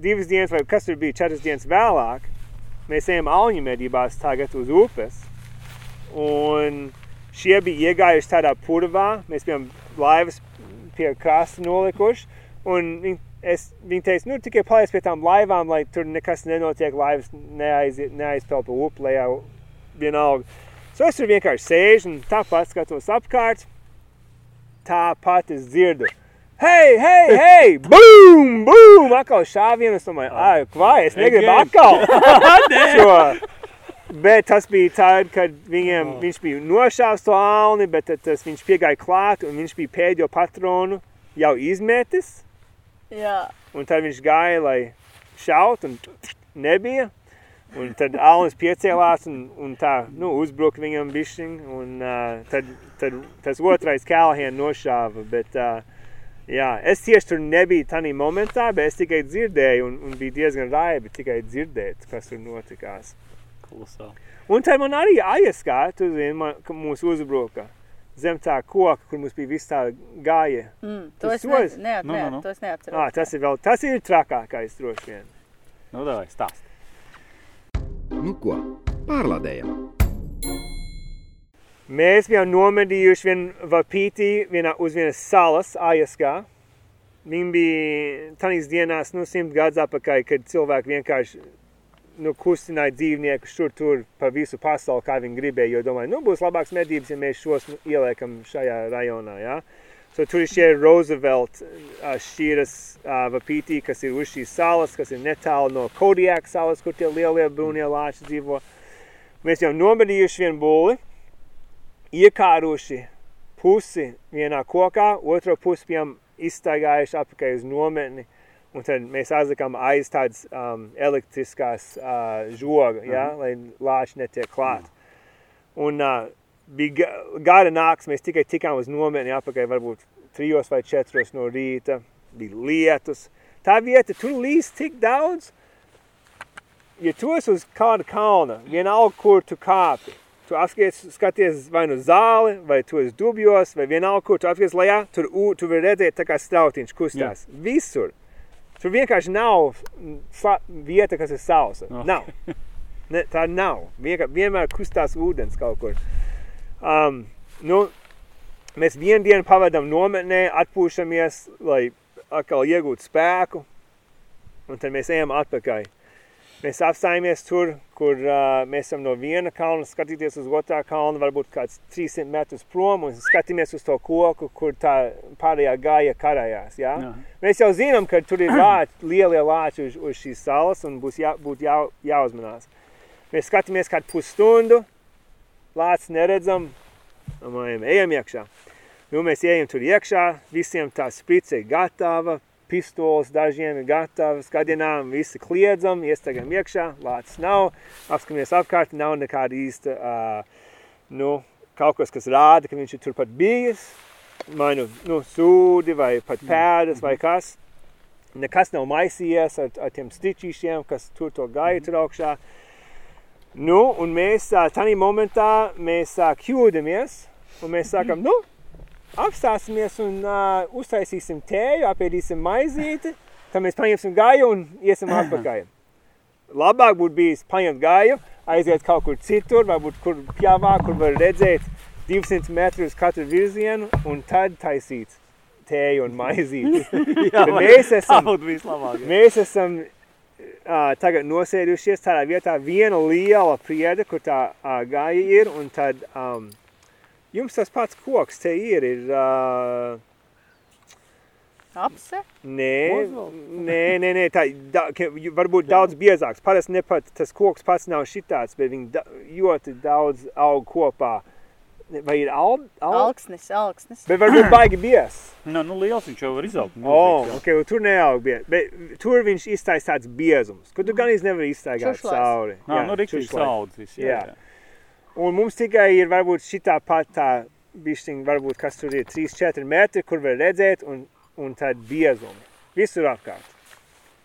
divas dienas, vai kas tur bija četras dienas vēlāk, mēs ejam auņu medībās tagad uz upes. Un šie bija iegājuši tādā purvā, mēs bijām laivas pie krasta nolikuši. Un viņi, es, viņi teica, nu tikai paliec pie tām laivām, lai tur nekas nenotiek, laivas neaiz, neaizpeld pa upi lejā vienalga. So es tur vienkārši sēžu un tāpat skatos apkārt. Tāpat es dzirdu. Hei, hei, hei! Bum! Bum! Atkal šāvienu. Es domāju, ah, vai es negribu atkal šo Bet tas bija tad, kad viņam, oh. viņš bija nošāvis to alni, bet tad tas viņš piegāja klāt un viņš bija pēdējo patronu jau izmetis. Jā. Un tad viņš gāja, lai šaut un nebija. Un tad alnis piecēlās un, un tā, nu, uzbruka viņam bišķiņ. Un uh, tad, tad tas otrais Callahan nošāva, bet uh, jā, es tieši tur nebiju tanī momentā, bet es tikai dzirdēju un, un bija diezgan raibi tikai dzirdēt, kas tur notikās. Kolosāli. Un tad man arī aizskā, tu zini, man, ka mūs uzbruka zem tā koka, kur mums bija viss tā gāja. Mm, to es, sos? ne, neat, Nu, nu, nu. to es neatceros. Ah, tas ir vēl, tas ir trakākais droši vien. Nu, davai, stāst. Nu ko, pārlādējam! Mēs bijām nomedījuši vienu vapīti vienā uz vienas salas, Ajaskā. Viņa bija tanīs dienās, nu, simt gadus atpakaļ, kad cilvēki vienkārši nu, kustināja dzīvniekus šur tur pa visu pasauli, kā viņi gribēja, jo domāju, nu, būs labāks medības, ja mēs šos nu, ieliekam šajā rajonā, ja? So, tur ir šie Roosevelt šķiras uh, vapītī, kas ir uz šīs salas, kas ir netālu no Kodiak salas, kur tie lielie brūnie lāči dzīvo. Mēs jau nomedījuši vienu būli, iekāruši pusi vienā kokā, otro pusi bijām izstaigājuši apakaļ uz nometni. Un tad mēs aizlikām aiz tādas um, elektriskās uh, žoga, ja, lai lāči netiek klāt. Un uh, bija ga- gara nakts, mēs tikai tikām uz nometni apakaļ varbūt trijos vai četros no rīta. Bija lietus. Tā vieta, tur līst tik daudz. Ja tu esi uz kāda kalna, vienalga, kur tu kāpi, tu apskaties, skaties vai nu zāli, vai tu esi dubjos, vai vienalga, kur tu apskaties lejā, tur ū- tu vari redzēt tā kā strautiņš kustās. Visur. Tur vienkārši nav vieta, kas ir sausa. Oh. Nav. Ne, tā nav. Vienkār, vienmēr kustās ūdens kaut kur. Um, nu, mēs vienu dienu pavadām nometnē, atpūšamies, lai atkal iegūtu spēku, un tad mēs ejam atpakaļ. Mēs apstājamies tur, kur uh, mēs esam no viena kalna, skatīties uz otrā kalna, varbūt kāds 300 metrus prom, un skatāmies uz to koku, kur tā pārējā gāja karājās. Ja? Jā. Mēs jau zinām, ka tur ir lāči, lielie lāči uz, uz šīs salas, un būs jā, būt jā, jāuzmanās. Mēs skatāmies kādu pusstundu, lācis neredzam, domājam, ejam iekšā. Nu, mēs ejam tur iekšā, visiem tā sprice ir gatava, pistoles dažiem ir gatavas, gadinām, visi kliedzam, iestaigam iekšā, lācis nav, apskamies apkārt, nav nekāda īsta, uh, nu, kaut kas, kas rāda, ka viņš ir turpat bijis, vai nu, sūdi, vai pat pēdas, vai kas. Nekas nav maisījies ar, ar tiem stičīšiem, kas tur to gāja tur augšā. Nu, un mēs tādā momentā mēs kļūdāmies, un mēs sākam, nu, apstāsimies un uh, uztaisīsim tēju, apēdīsim maizīti, tad mēs paņemsim gāju un iesim atpakaļ. Labāk būtu bijis paņemt gāju, aiziet kaut kur citur, varbūt kur pjāvā, kur var redzēt 200 metrus katru virzienu un tad taisīt tēju un maizīti. Jā, mēs esam- vislabāk. Mēs esam uh, tagad nosēdušies tādā vietā, viena liela priede, kur tā uh, gāja ir, un tad um, jums tas pats koks te ir, ir uh, Apse? nē, nē, nē, nē, tā da, varbūt daudz biezāks. Parasti ne pat tas koks pats nav šitāds, bet viņi da, ļoti daudz aug kopā. Vai ir al, al, Alksnis, alksnis. bet varbūt baigi bies. Nu, nu, liels viņš jau var izaugt. Oh, okay, tur neaug bies. Bet tur viņš iztaisa tāds biezums, kur tu gan īsti nevar iztaigāt cauri. Nā, nu, riktīgi saudzis. Jā. Un mums tikai ir varbūt šitā pat tā bišķiņa, varbūt kas tur ir 3-4 metri, kur var redzēt, un, un tad biezumi. Visur apkārt.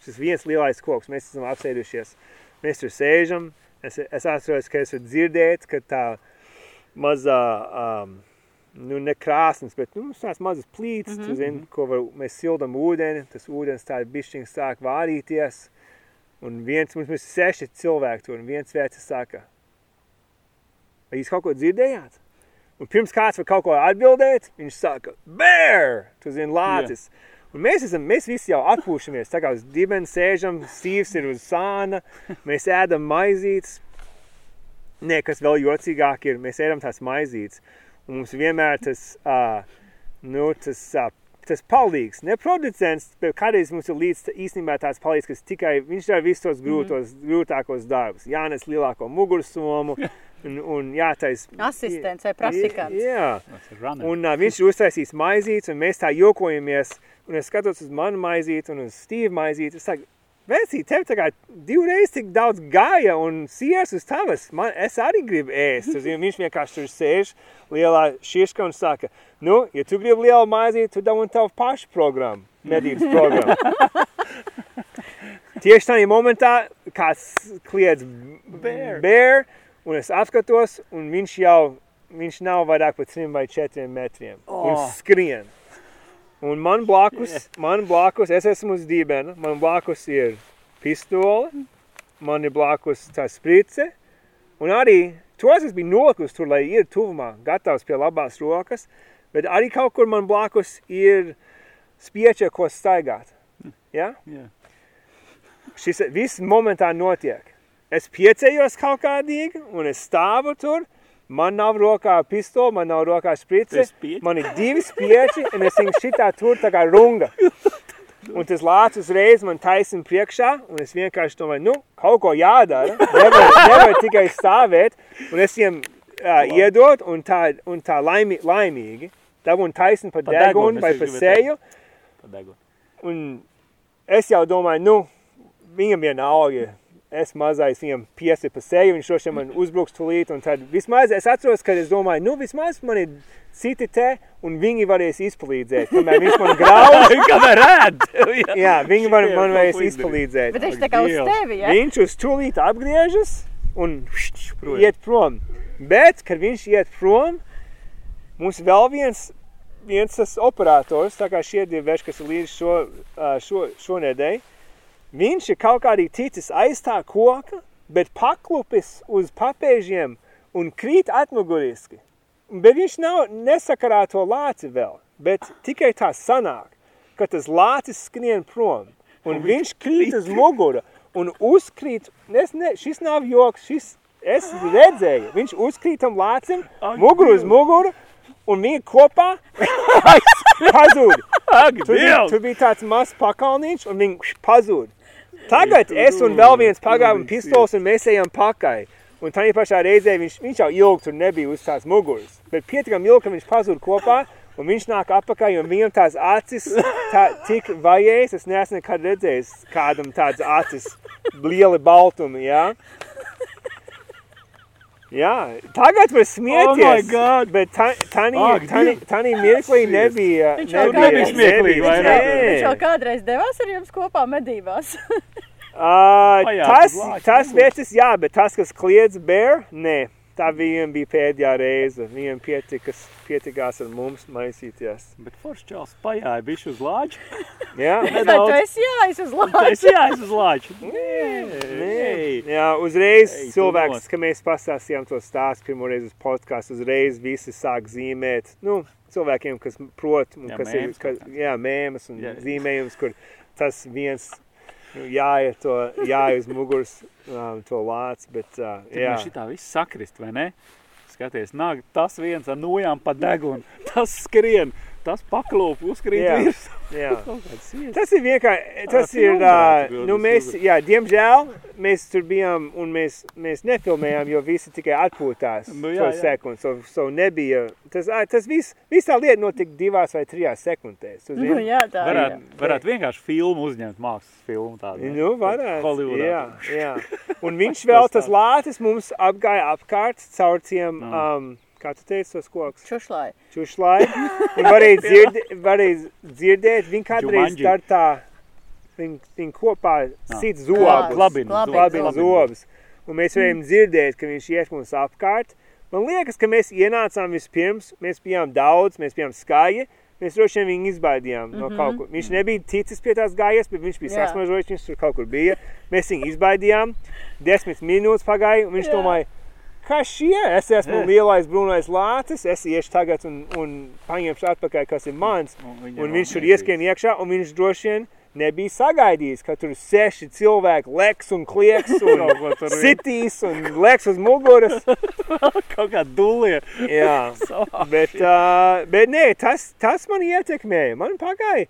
Šis viens lielais koks, mēs esam apsēdušies. Mēs tur sēžam. Es, es atceros, ka es varu dzirdēt, ka tā mazā, um, nu ne krāsnes, bet nu, tās mazas plīts, mm -hmm. tu zini, ko var, mēs sildam ūdeni, tas ūdens tā bišķiņ sāk vārīties. Un viens, mums ir seši cilvēki tur, un viens vecs saka, vai jūs kaut ko dzirdējāt? Un pirms kāds var kaut ko atbildēt, viņš saka, bear! Tu zini, lācis. Un mēs, esam, mēs visi jau atpūšamies, tā kā uz dibens sēžam, stīvs ir uz sāna, mēs ēdam maizītes. Nē, kas vēl jocīgāk ir, mēs ēdam tās maizītes. Un mums vienmēr tas, uh, nu, tas, uh, tas palīgs, ne producents, bet kādreiz mums ir līdz īstenībā tāds palīgs, kas tikai, viņš dara visus tos grūtos, mm. grūtākos darbus. Jānes lielāko mugursomu un, un jātais. Asistents vai praktikants. Jā, un uh, viņš ir uztaisījis maizītes, un mēs tā jokojamies, un es skatos uz manu maizīti un uz Steve maizīti, es saku, Vecī, tev tā kā divreiz tik daudz gāja un siers uz tavas. Man, es arī gribu ēst. Uz, viņš vienkārši tur sēž lielā šiška un saka, nu, ja tu gribi lielu maizīti, tu dabūni tavu pašu programmu, medības programmu. Tieši tādā momentā kāds kliedz Bear. bear, un es apskatos, un viņš jau, viņš nav vairāk par trim vai četriem metriem. Oh. Oh. skrien. Un man blakus, man blakus, es esmu uz dībena, man blakus ir pistole, man ir blakus tā sprice, un arī tos es biju nolikus tur, lai ir tuvumā, gatavs pie labās rokas, bet arī kaut kur man blakus ir spieča, ko staigāt. Ja? Jā. Šis viss momentā notiek. Es piecējos kaut kādīgi, un es stāvu tur, man nav rokā pistole, man nav rokā sprice, man ir divi spieči, un es viņu šitā tur tā kā runga. Un tas lācis uzreiz man taisina priekšā, un es vienkārši domāju, nu, kaut ko jādara. Nevar, nevar tikai stāvēt, un es viņiem uh, iedot, un tā, un tā laimi, laimīgi. Dabūn taisni pa Pa degunu, degunu vai arī pa gribēju seju, Padegot. un es jau domāju, nu, viņam vienalga. Es mazais viņam piesi pa seju, viņš droši man uzbruks tulīt, un tad vismaz es atceros, kad es domāju, nu, vismaz man ir citi te, un viņi varēs izpalīdzēt, kamēr viņš man grauž. Kamēr rēd! Jā, viņi man, man varēs izpalīdzēt. Bet viņš tā kā uz tevi, ja? Viņš uz tūlīt apgriežas un Projām. iet prom. Bet, kad viņš iet prom, mums vēl viens, viens tas operators, tā kā šie divi veši, kas ir līdz šo, šo, šonedēļ, viņš ir kaut kādī ticis aiz tā koka, bet paklupis uz papēžiem un krīt atmuguriski. Bet viņš nav nesakarā to lāci vēl, bet tikai tā sanāk, ka tas lācis skrien prom. Un viņš krīt uz mugura un uzkrīt, es ne, šis nav joks, šis, es redzēju, viņš uzkrīt tam lācim, muguru uz muguru, un viņi kopā pazūd. Ak, Dievs! tur bija tāds mazs pakalniņš, un viņi pazūd. Tagad es un vēl viens pagājām pistols, un mēs ejam pakaļ. Un tā pašā reizē viņš, viņš jau ilgi tur nebija uz tās muguras. Bet pietiekami ilgi, ka viņš pazūd kopā, un viņš nāk apakaļ, un viņam tās acis tā, tik vajējas. Es neesmu nekad redzējis kādam tādas acis, lieli baltumi, jā. Jā, tagad var smieties. Oh my God! Bet tā, tani, Ak, tani, Dievs! tani mirklī nebija. Viņš jau nebija- nebija smieklīgi, vai ne? Viņš jau kādreiz devās ar jums kopā medībās. Uh, tas, tas vecis, jā, bet tas, kas kliedz bēr, nē. Tā viņiem bija pēdējā reize. Viņiem pietikas, pietikās ar mums maisīties. Bet foršs čels pajāja bišķi uz lāču. Jā, Nedaudz. tu esi jāiz uz lāču. jāies uz lāču. Nē, jā uzreiz Ei, tu cilvēks, kad mēs pastāstījām to stāstu pirmoreiz uz podkāstu, uzreiz visi sāk zīmēt. Nu, cilvēkiem, kas prot, un Jā, kas mēmus ir, kas, jā, mēmas un Jā. zīmējums, kur tas viens nu, jāiet to, jāiet uz muguras um, to lāc, bet uh, Tad jā. man šitā viss sakrist, vai ne? Skaties, nāk tas viens ar nojām pa degunu, tas skrien, tas paklūp, uzkrīt Jā. virs. jā. Kaut kāds ies. Tas ir vienkārši, tas ir, uh, nu mēs, jā, diemžēl mēs tur bijām un mēs, mēs nefilmējām, jo visi tikai atpūtās Nu, nu, jā, to jā. sekundi, so, so nebija, tas, tas viss, viss tā lieta notika divās vai trijās sekundēs, Nu, jā, tā ir. Varētu, varētu vienkārši filmu uzņemt, mākslas filmu tādu. Nu, varētu, Hollywoodā. jā, jā. Un viņš vēl, tas tā. lātis mums apgāja apkārt caur tiem, Mm. um, kā tu teici, tos koks? Čušlai. čušlai. Un varēja, dzird, varēja dzirdēt, viņi kādreiz dar tā, viņi, viņi kopā Ah. sit zobus. klabina Klabina Klabina zobus. zobus. Un mēs varējām dzirdēt, ka viņš iet mums apkārt. Man liekas, ka mēs ienācām vispirms, mēs bijām daudz, mēs bijām skaļi. Mēs droši vien viņu izbaidījām no kaut kur. Viņš nebija ticis pie tās gājas, bet viņš bija sasmažojis, viņš tur kaut kur bija. Mēs viņu izbaidījām. Desmit minūtes pagāja, un viņš domāja, kas šie? Es esmu lielais brūnais lācis, es iešu tagad un, un paņemšu atpakaļ, kas ir mans. Un, Un viņš tur ieskrien iekšā, un viņš droši vien nebija sagaidījis, ka tur seši cilvēki leks un klieks un sitīs un leks uz muguras. kaut kā dulie. Jā, bet, uh, bet nē, tas, tas man ietekmēja. Man pagāja,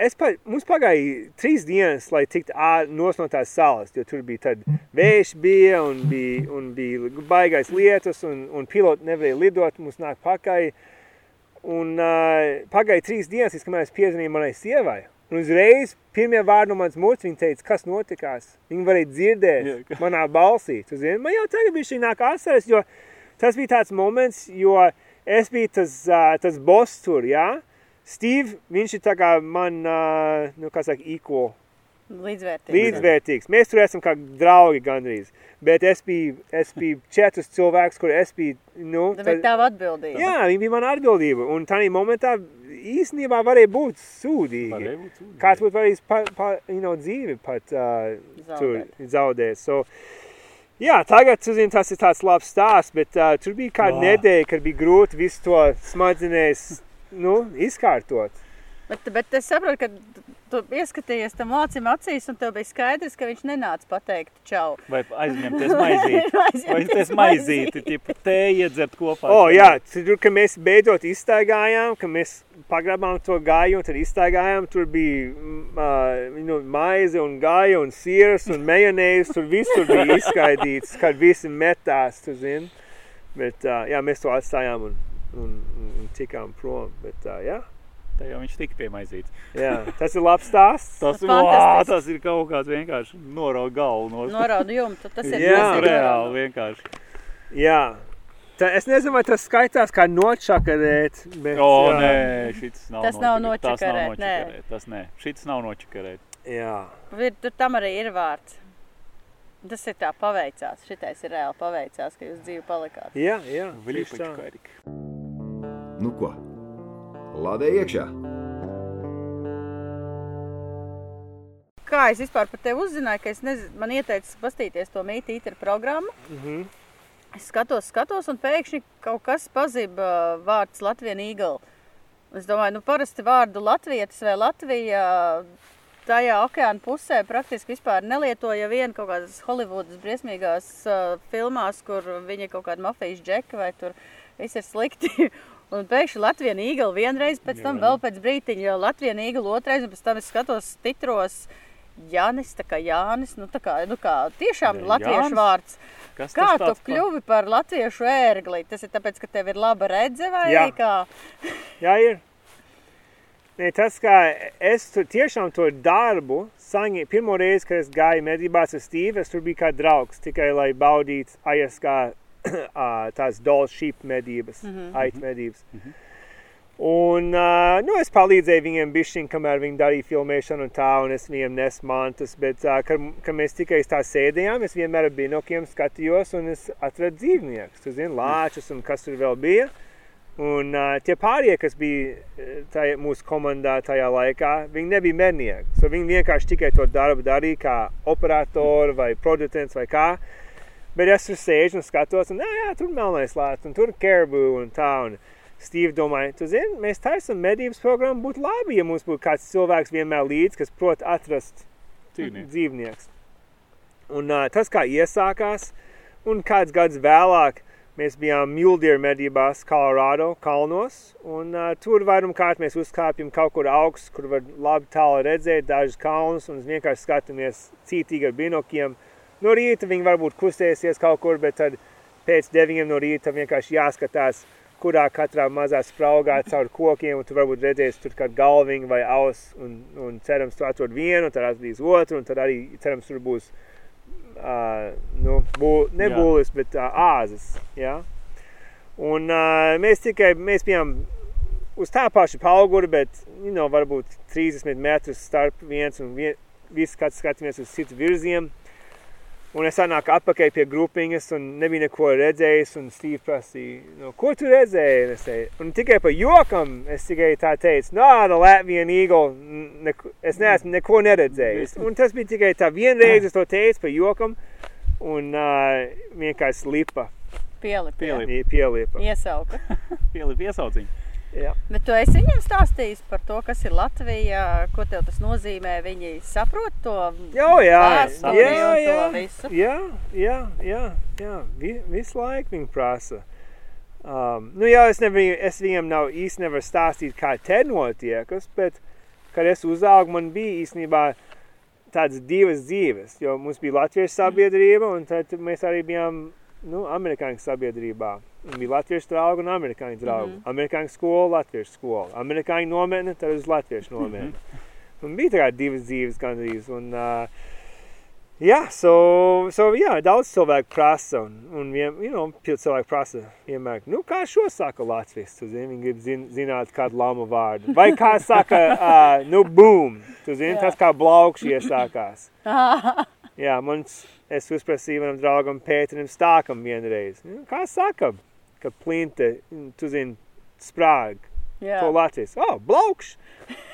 es pa, mums pagāja trīs dienas, lai tiktu ā- nos no tās salas, jo tur bija tad vējš bija un bija, un bija baigais lietus un, un piloti nevarēja lidot, mums nāk pakaļ. Un uh, pagāja trīs dienas, kamēr es piezvanīju manai sievai. Un uzreiz pirmie vārdi no manas mutes, viņa teica, kas notikās. Viņa varēja dzirdēt yeah. manā balsī. Tu zini, man jau tagad bija šī nāk asaras, jo tas bija tāds moments, jo es biju tas, uh, tas boss tur, jā. Steve, viņš ir tā kā man, nu, kā saka, equal, Līdzvērtīgi. līdzvērtīgs. Mēs tur esam kā draugi gandrīz. Bet es biju, es biju četrus cilvēkus, kur es biju, nu, Tā bija tava atbildība. Jā, viņa bija mana atbildība. Un tādā momentā īstenībā varēja būt sūdīgi. Varēja būt sūdīgi. Kāds būtu varējis pa, pa, you know, dzīvi pat uh, tur Zaudēt. zaudēt. So, jā, tagad tu zini, tas ir tāds labs stāsts, bet uh, tur bija kāda nedēļa, kad bija grūti visu to smadzenēs nu, izkārtot. Bet, bet es saprotu, ka tu ieskatījies tam lācim acīs, un tev bija skaidrs, ka viņš nenāca pateikt čau. Vai aizņemties maizīti. Vai Aizņemties maizīti, tipu tēju iedzert kopā. O, oh, jā, tur, kad mēs beidzot izstaigājām, kad mēs pagrabām to gāju un tad izstaigājām, tur bija uh, nu, maize un gāja un siers un mejonēs, tur visur bija izskaidīts, kad visi metās, tu zini. Bet, uh, jā, mēs to atstājām un, un, un, un tikām prom, bet, uh, jā. Tā jau viņš tika pie maizītes. Jā, tas ir labs stāsts. Tas, vā, tas ir kaut kāds vienkārši norauga galvu no Norādu jumtu. Tas ir Jā. reāli vienkārši. Jā. Tā, es nezinu, vai tas skaitās kā nočakarēt, bet... O, jā. nē, šis nav Tas nav nočakarēt. Nē. Tas nē, šis nav nočakarēt. Jā. Ir, tur tam arī ir vārds. Tas ir tā paveicās. Šitais ir reāli paveicās, ka jūs dzīvi palikāt. Jā, jā. tieši tā. Nu ko? Lādē iekšā! Kā es vispār par tevi uzzināju, ka es nezinu, man ieteica pastīties to mītīteru programmu. Mhm. Es skatos, skatos, un pēkšņi kaut kas pazība vārds Latvijas īgala. Es domāju, nu parasti vārdu latvietis vai Latvija tajā okeāna pusē praktiski vispār nelieto, ja vien kaut kādas Holivudas briesmīgās uh, filmās, kur viņi ir kaut kādi mafijas džeki vai tur viss ir slikti. Un pēkšņi Latvijas īgala vienreiz, pēc tam vēl pēc brītiņa Latvijas īgala otrais, un pēc tam es skatos titros Jānis, tā kā Jānis, nu tā kā, nu kā tiešām Jā, latviešu Jānis. vārds. Kas Kā tu kļuvi par latviešu ērgli? Tas ir tāpēc, ka tev ir laba redze vai Jā. kā? Jā, ir. Nē, tas, kā es tur tiešām to darbu saņēmu, pirmo reizi, kad es gāju medībās ar Stīvu, es tur biju kā draugs, tikai lai baudītu ASK tās dolas šīp medības, mm -hmm. ait medības. Mm -hmm. Un, uh, nu, es palīdzēju viņiem bišķiņ, kamēr viņi darīja filmēšanu un tā, un es viņiem nesu mantas, bet, uh, kad, kad mēs tikai tā sēdējām, es vienmēr ar binokiem skatījos, un es atradu dzīvniekus, tu zini, lāčus un kas tur vēl bija. Un uh, tie pārējie, kas bija tajā, mūsu komandā tajā laikā, viņi nebija mednieki. So viņi vienkārši tikai to darbu darīja kā operatori vai producents vai kā. Bet es tur sēžu un skatos, un jā, jā tur melnais lācis, un tur caribou un tā. Un Steve domāja, tu zini, mēs taisam medības programmu, būtu labi, ja mums būtu kāds cilvēks vienmēr līdzi, kas prot atrast Dzīvnieks. dzīvnieks. Un uh, tas kā iesākās, un kāds gads vēlāk mēs bijām Muldieru medībās Colorado kalnos, un uh, tur vairāk kārt mēs uzkāpjam kaut kur augsts, kur var labi tālu redzēt dažus kalnus, un vienkārši skatāmies cītīgi ar binokiem. No rīta viņi varbūt kustēsies kaut kur, bet tad pēc deviņiem no rīta vienkārši jāskatās, kurā katrā mazā spraugā caur kokiem, un tu varbūt redzēsi tur kādu galviņu vai aus, un, un cerams, tu atrod vienu, tad atradīs otru, un tad arī cerams, tur būs uh, nu, bū, ne būlis, bet uh, āzes. Ja? Un uh, mēs tikai mēs bijām uz tā paša augura, bet you know, varbūt 30 metrus starp viens un vien, visi skats skatāmies uz citu virzienu. Un es nāku atpakaļ pie grupiņas, un nebija neko redzējis. Un Steve prasīja, nu, ko tu redzēji? Un, teicu, un tikai par jokam es tikai tā teicu, no, the Latvian Eagle, neko, es neesmu neko neredzējis. Un tas bija tikai tā vienreiz, es to teicu par jokam, un uh, vienkārši lipa, Pielipi. Pielipi. pielipa. Iesauka. Pielip iesauciņu. Jā. Bet tu esi viņiem stāstījis par to, kas ir Latvija, ko tev tas nozīmē. Viņi saprot to Jo, jā, vēsturi jā, to jā, visu. jā, jā, jā, jā. Vi, visu laiku viņi prasa. Um, nu, jā, es, nevar, es viņiem nav īsti nevaru stāstīt, kā te notiekas, bet, kad es uzaugu, man bija īstenībā tādas divas dzīves, jo mums bija latviešu sabiedrība, un tad mēs arī bijām, nu, amerikāņu sabiedrībā. Bija latviešu draugi un amerikāņu draugi. Mm -hmm. Amerikāņu skola, latviešu skola. Amerikāņu nometne, tad uz latviešu nometni. Un bija tā kā divas dzīves gandrīz. Un, uh, jā, so, so, jā, daudz cilvēku prasa. Un, un you know, cilvēki prasa vienmēr, nu, kā šo saka Latvijas? Tu zini, viņi grib zin, zināt kādu lamu vārdu. Vai kā saka, uh, nu, boom. Tu zini, Jā. tas kā blaukši iesākās. Jā, mums, es uzprasīju manam draugam Pēterim Stākam vienreiz. Nu, kā sakam, ka plinte, tu zini, sprāg. Jā. To Latvijas. Oh, blaukš!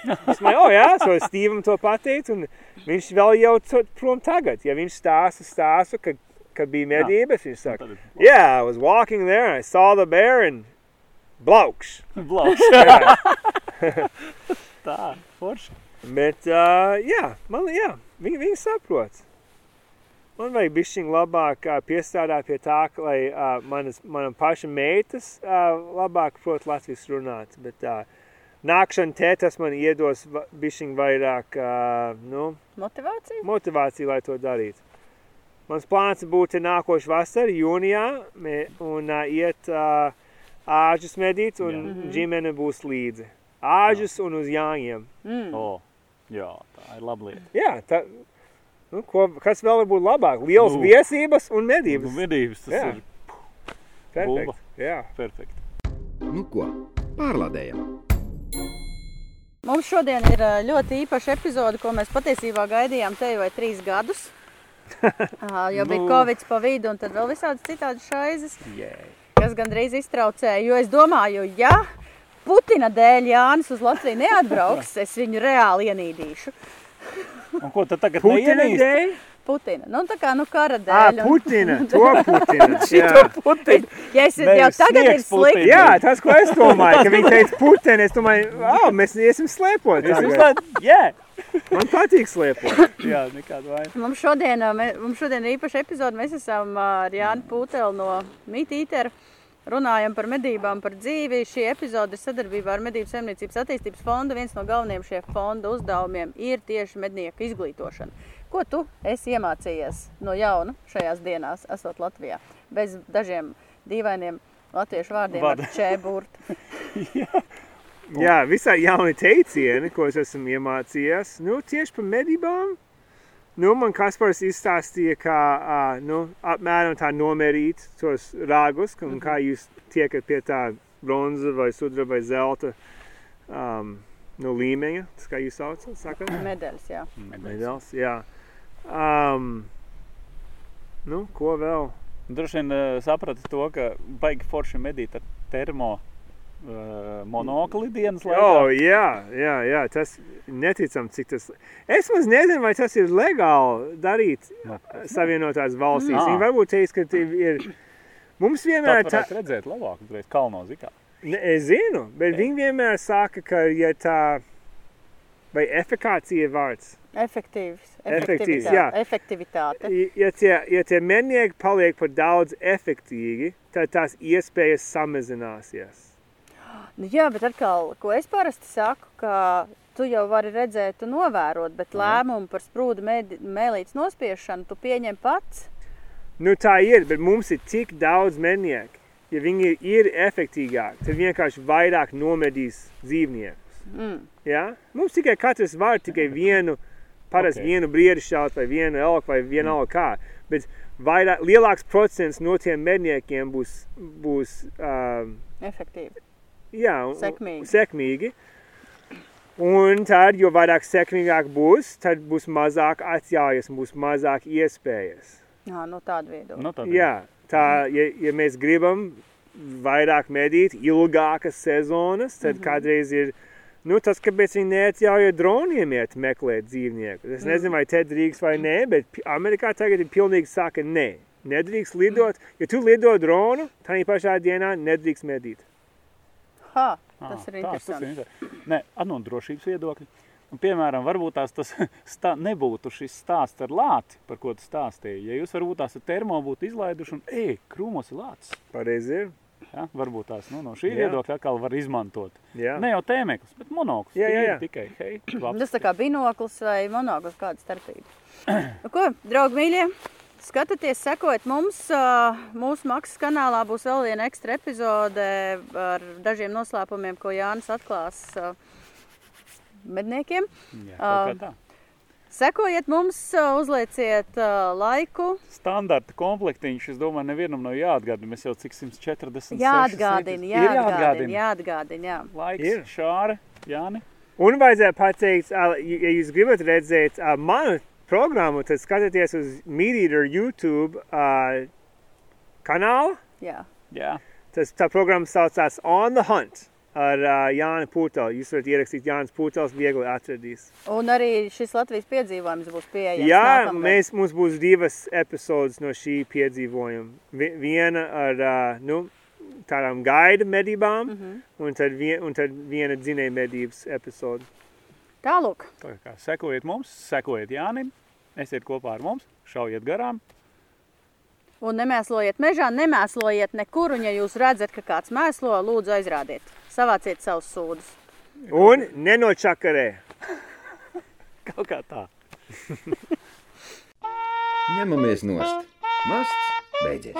Es domāju, o, jā, so es Stīvam to pateicu, un viņš vēl jau to prom tagad. Ja viņš stāsta stāstu, ka, ka bija medības, viņš saka, yeah, I was walking there, and I saw the bear, and blaukš. Blauks. Jā. Tā, forši. Bet, uh, jā, man, jā, viņi, viņi saprot. Man vajag bišķiņ labāk piestrādāt pie tā, lai manas, manam paša meitas labāk prot Latvijas runāt. Bet uh, nākšana te, tas man iedos bišķiņ vairāk, nu, Motivācija? motivāciju, lai to darītu. Mans plāns būtu nākošu vasaru, jūnijā, me, un iet āžus medīt, un Jā. ģimene būs līdzi. Āžus un uz jājiem. Mm. O, jā, tā ir laba lieta. Jā, tā, nu, ko, kas vēl var būt labāk? Lielas Nu. viesības un Nu, medības. medības tas Jā. ir Perfekt. bumba. Jā. perfekti. Nu ko, pārlādējam! Mums šodien ir ļoti īpaša epizode, ko mēs patiesībā gaidījām te jau vai trīs gadus. Jo bija Nu. Covid pa vidu, un tad vēl visādas citādas šaizes, Yeah. kas gandrīz iztraucēja. Jo es domāju, ja Putina dēļ Jānis uz Latviju neatbrauks, es viņu reāli ienīdīšu. Un ko tad tagad Putina neienīst? dēļ? Putina. Nu, tā kā nu, kara Ā, dēļ. un- Putina. To Putina. Šito Jā. Putinu. Ja es jau Nevis tagad ir Putina. slikti. Jā, tas, ko es domāju, ka viņi teica Putina, es domāju, oh, mēs iesim slēpot. Es uzlēju, jā. Man patīk slēpot. Jā, nekāda vaina. Mums šodien, ā, mums šodien ir īpaša epizode. Mēs esam ā, ar Jānu Pūteli no Mitītera. Runājam par medībām, par dzīvi. Šī epizode ir sadarbībā ar Medību saimniecības attīstības fondu. Viens no galvenajiem šie fonda uzdevumiem ir tieši mednieku izglītošana. Ko tu esi iemācījies no jauna šajās dienās, esot Latvijā? Bez dažiem dīvainiem latviešu vārdiem, Vārdi. ar čēburt. Jā, visai jauni teicieni, ko es esmu iemācījies. Nu, tieši par medībām. Nu, man Kaspars izstāstīja, kā uh, nu, apmēram tā nomērīt tos rāgus, un kā jūs tiekat pie tā bronza vai sudraba vai zelta um, nu, līmeņa. Tas kā jūs saucat? Medaļas, jā. Medaļas, jā. Um, nu, ko vēl? Droši vien uh, sapratu to, ka baigi forši medīt ar termo monokli dienas laikā. Oh, jā, jā, jā, tas neticam, cik tas. Es maz nezinu, vai tas ir legāli darīt Nu, Savienotās valstīs. Mm. Viņi varbūt teiks, ka tie ir. Mums vienmēr Tā tā, redzēt labāk, uzreiz kalno zikā. ne, es zinu, bet viņi vienmēr saka, ka ja tā, vai efekācija ir vārds. Efektīvs. Efektīvs, jā. Efektivitāte. Ja tie, ja tie mednieki paliek par daudz efektīvi, tad tās iespējas samazināsies. Nu, jā, bet atkal, ko es parasti saku, ka tu jau vari redzēt un novērot, bet lēmumu par sprūdu mēlītes nospiešanu tu pieņem pats. Nu, tā ir, bet mums ir tik daudz mednieku. Ja viņi ir efektīvāki, tad vienkārši vairāk nomedīs dzīvniekus. Mm. Ja? Mums tikai katrs var tikai vienu, parasti Ok. okay. vienu briedi šaut, vai vienu elku, vai vienalga kā. Bet vairāk, lielāks procents no tiem medniekiem būs, būs um, Efektīvi. Jā, un- Sekmīgi. sekmīgi. Un tad, jo vairāk sekmīgāk būs, tad būs mazāk atļaujas, un būs mazāk iespējas. Jā, no tāda viedokļa. Nu, tad, Jā, tā, ja, ja mēs gribam vairāk medīt, ilgākas sezonas, tad mm -hmm. kādreiz ir nu, tas, kāpēc viņi neatļauja droniem iet meklēt dzīvniekus. Es nezinu, vai te drīkst vai nē, bet Amerikā tagad ir pilnīgi saka, nē, nedrīkst lidot. Ja tu lido dronu, tā pašā dienā nedrīkst medīt. Ha, Tas ir tā, tas ir interesanti. interesanti. Nē, ar no drošības viedokļa. Un, piemēram, varbūt tās tas stā, nebūtu šis stāsts ar lāci, par ko tu stāstīji. Ja jūs varbūt tās ar termo būtu izlaiduši un, ej, krūmos ir lācis. Pareizi ir. Ja? Varbūt tās nu, no šī Jā. viedokļa atkal var izmantot. Jā. Ne jau tēmeklis, bet monoklis. Jā, jā, jā. Tikai, hei, labs. Tas tā kā binoklis vai monoklis, kāda starpība. Nu, ko, draugi mīļie, skatieties, sekojiet mums. ā, Mūsu maksas kanālā būs vēl viena ekstra epizode ar dažiem noslēpumiem, ko Jānis atklās ā, medniekiem. Jā, tā. Sekojiet mums, ā, uzlieciet laiku. Standarta komplektiņš, es domāju, nevienam nav jāatgādina. Mēs jau cik 140. Jāatgādina, jāatgādina, jāatgādina. Jā. Laiks, Ir. šāre, Jāni. Un vajadzēja pateikt, ja jūs gribat redzēt manu programmu, tad skatieties uz Meteor YouTube ā, kanālu. Jā. Jā, Tas tā programma saucās On the Hunt ar uh, Jānu Pūtelu. Jūs varat ierakstīt Jānis Pūtels, viegli atradīs. Un arī šis Latvijas piedzīvojums būs pieejams. Jā, nākamgad. mēs, mums būs divas epizodes no šī piedzīvojuma. Vi- Viena ar uh, nu, tādām gaida medībām, mm -hmm. un, tad vien, un tad viena dzinēja medības epizode. Tālūk. tā kā sekojiet mums, sekojiet Jānim, esiet kopā ar mums, šaujiet garām. Un nemēslojiet mežā, nemēslojiet nekur. Un, ja jūs redzat, ka kāds mēslo, lūdzu aizrādiet. Savāciet savus sūdus. Un nenočakarē. Kaut kā tā. Ņemamies nost. Masts beidzies.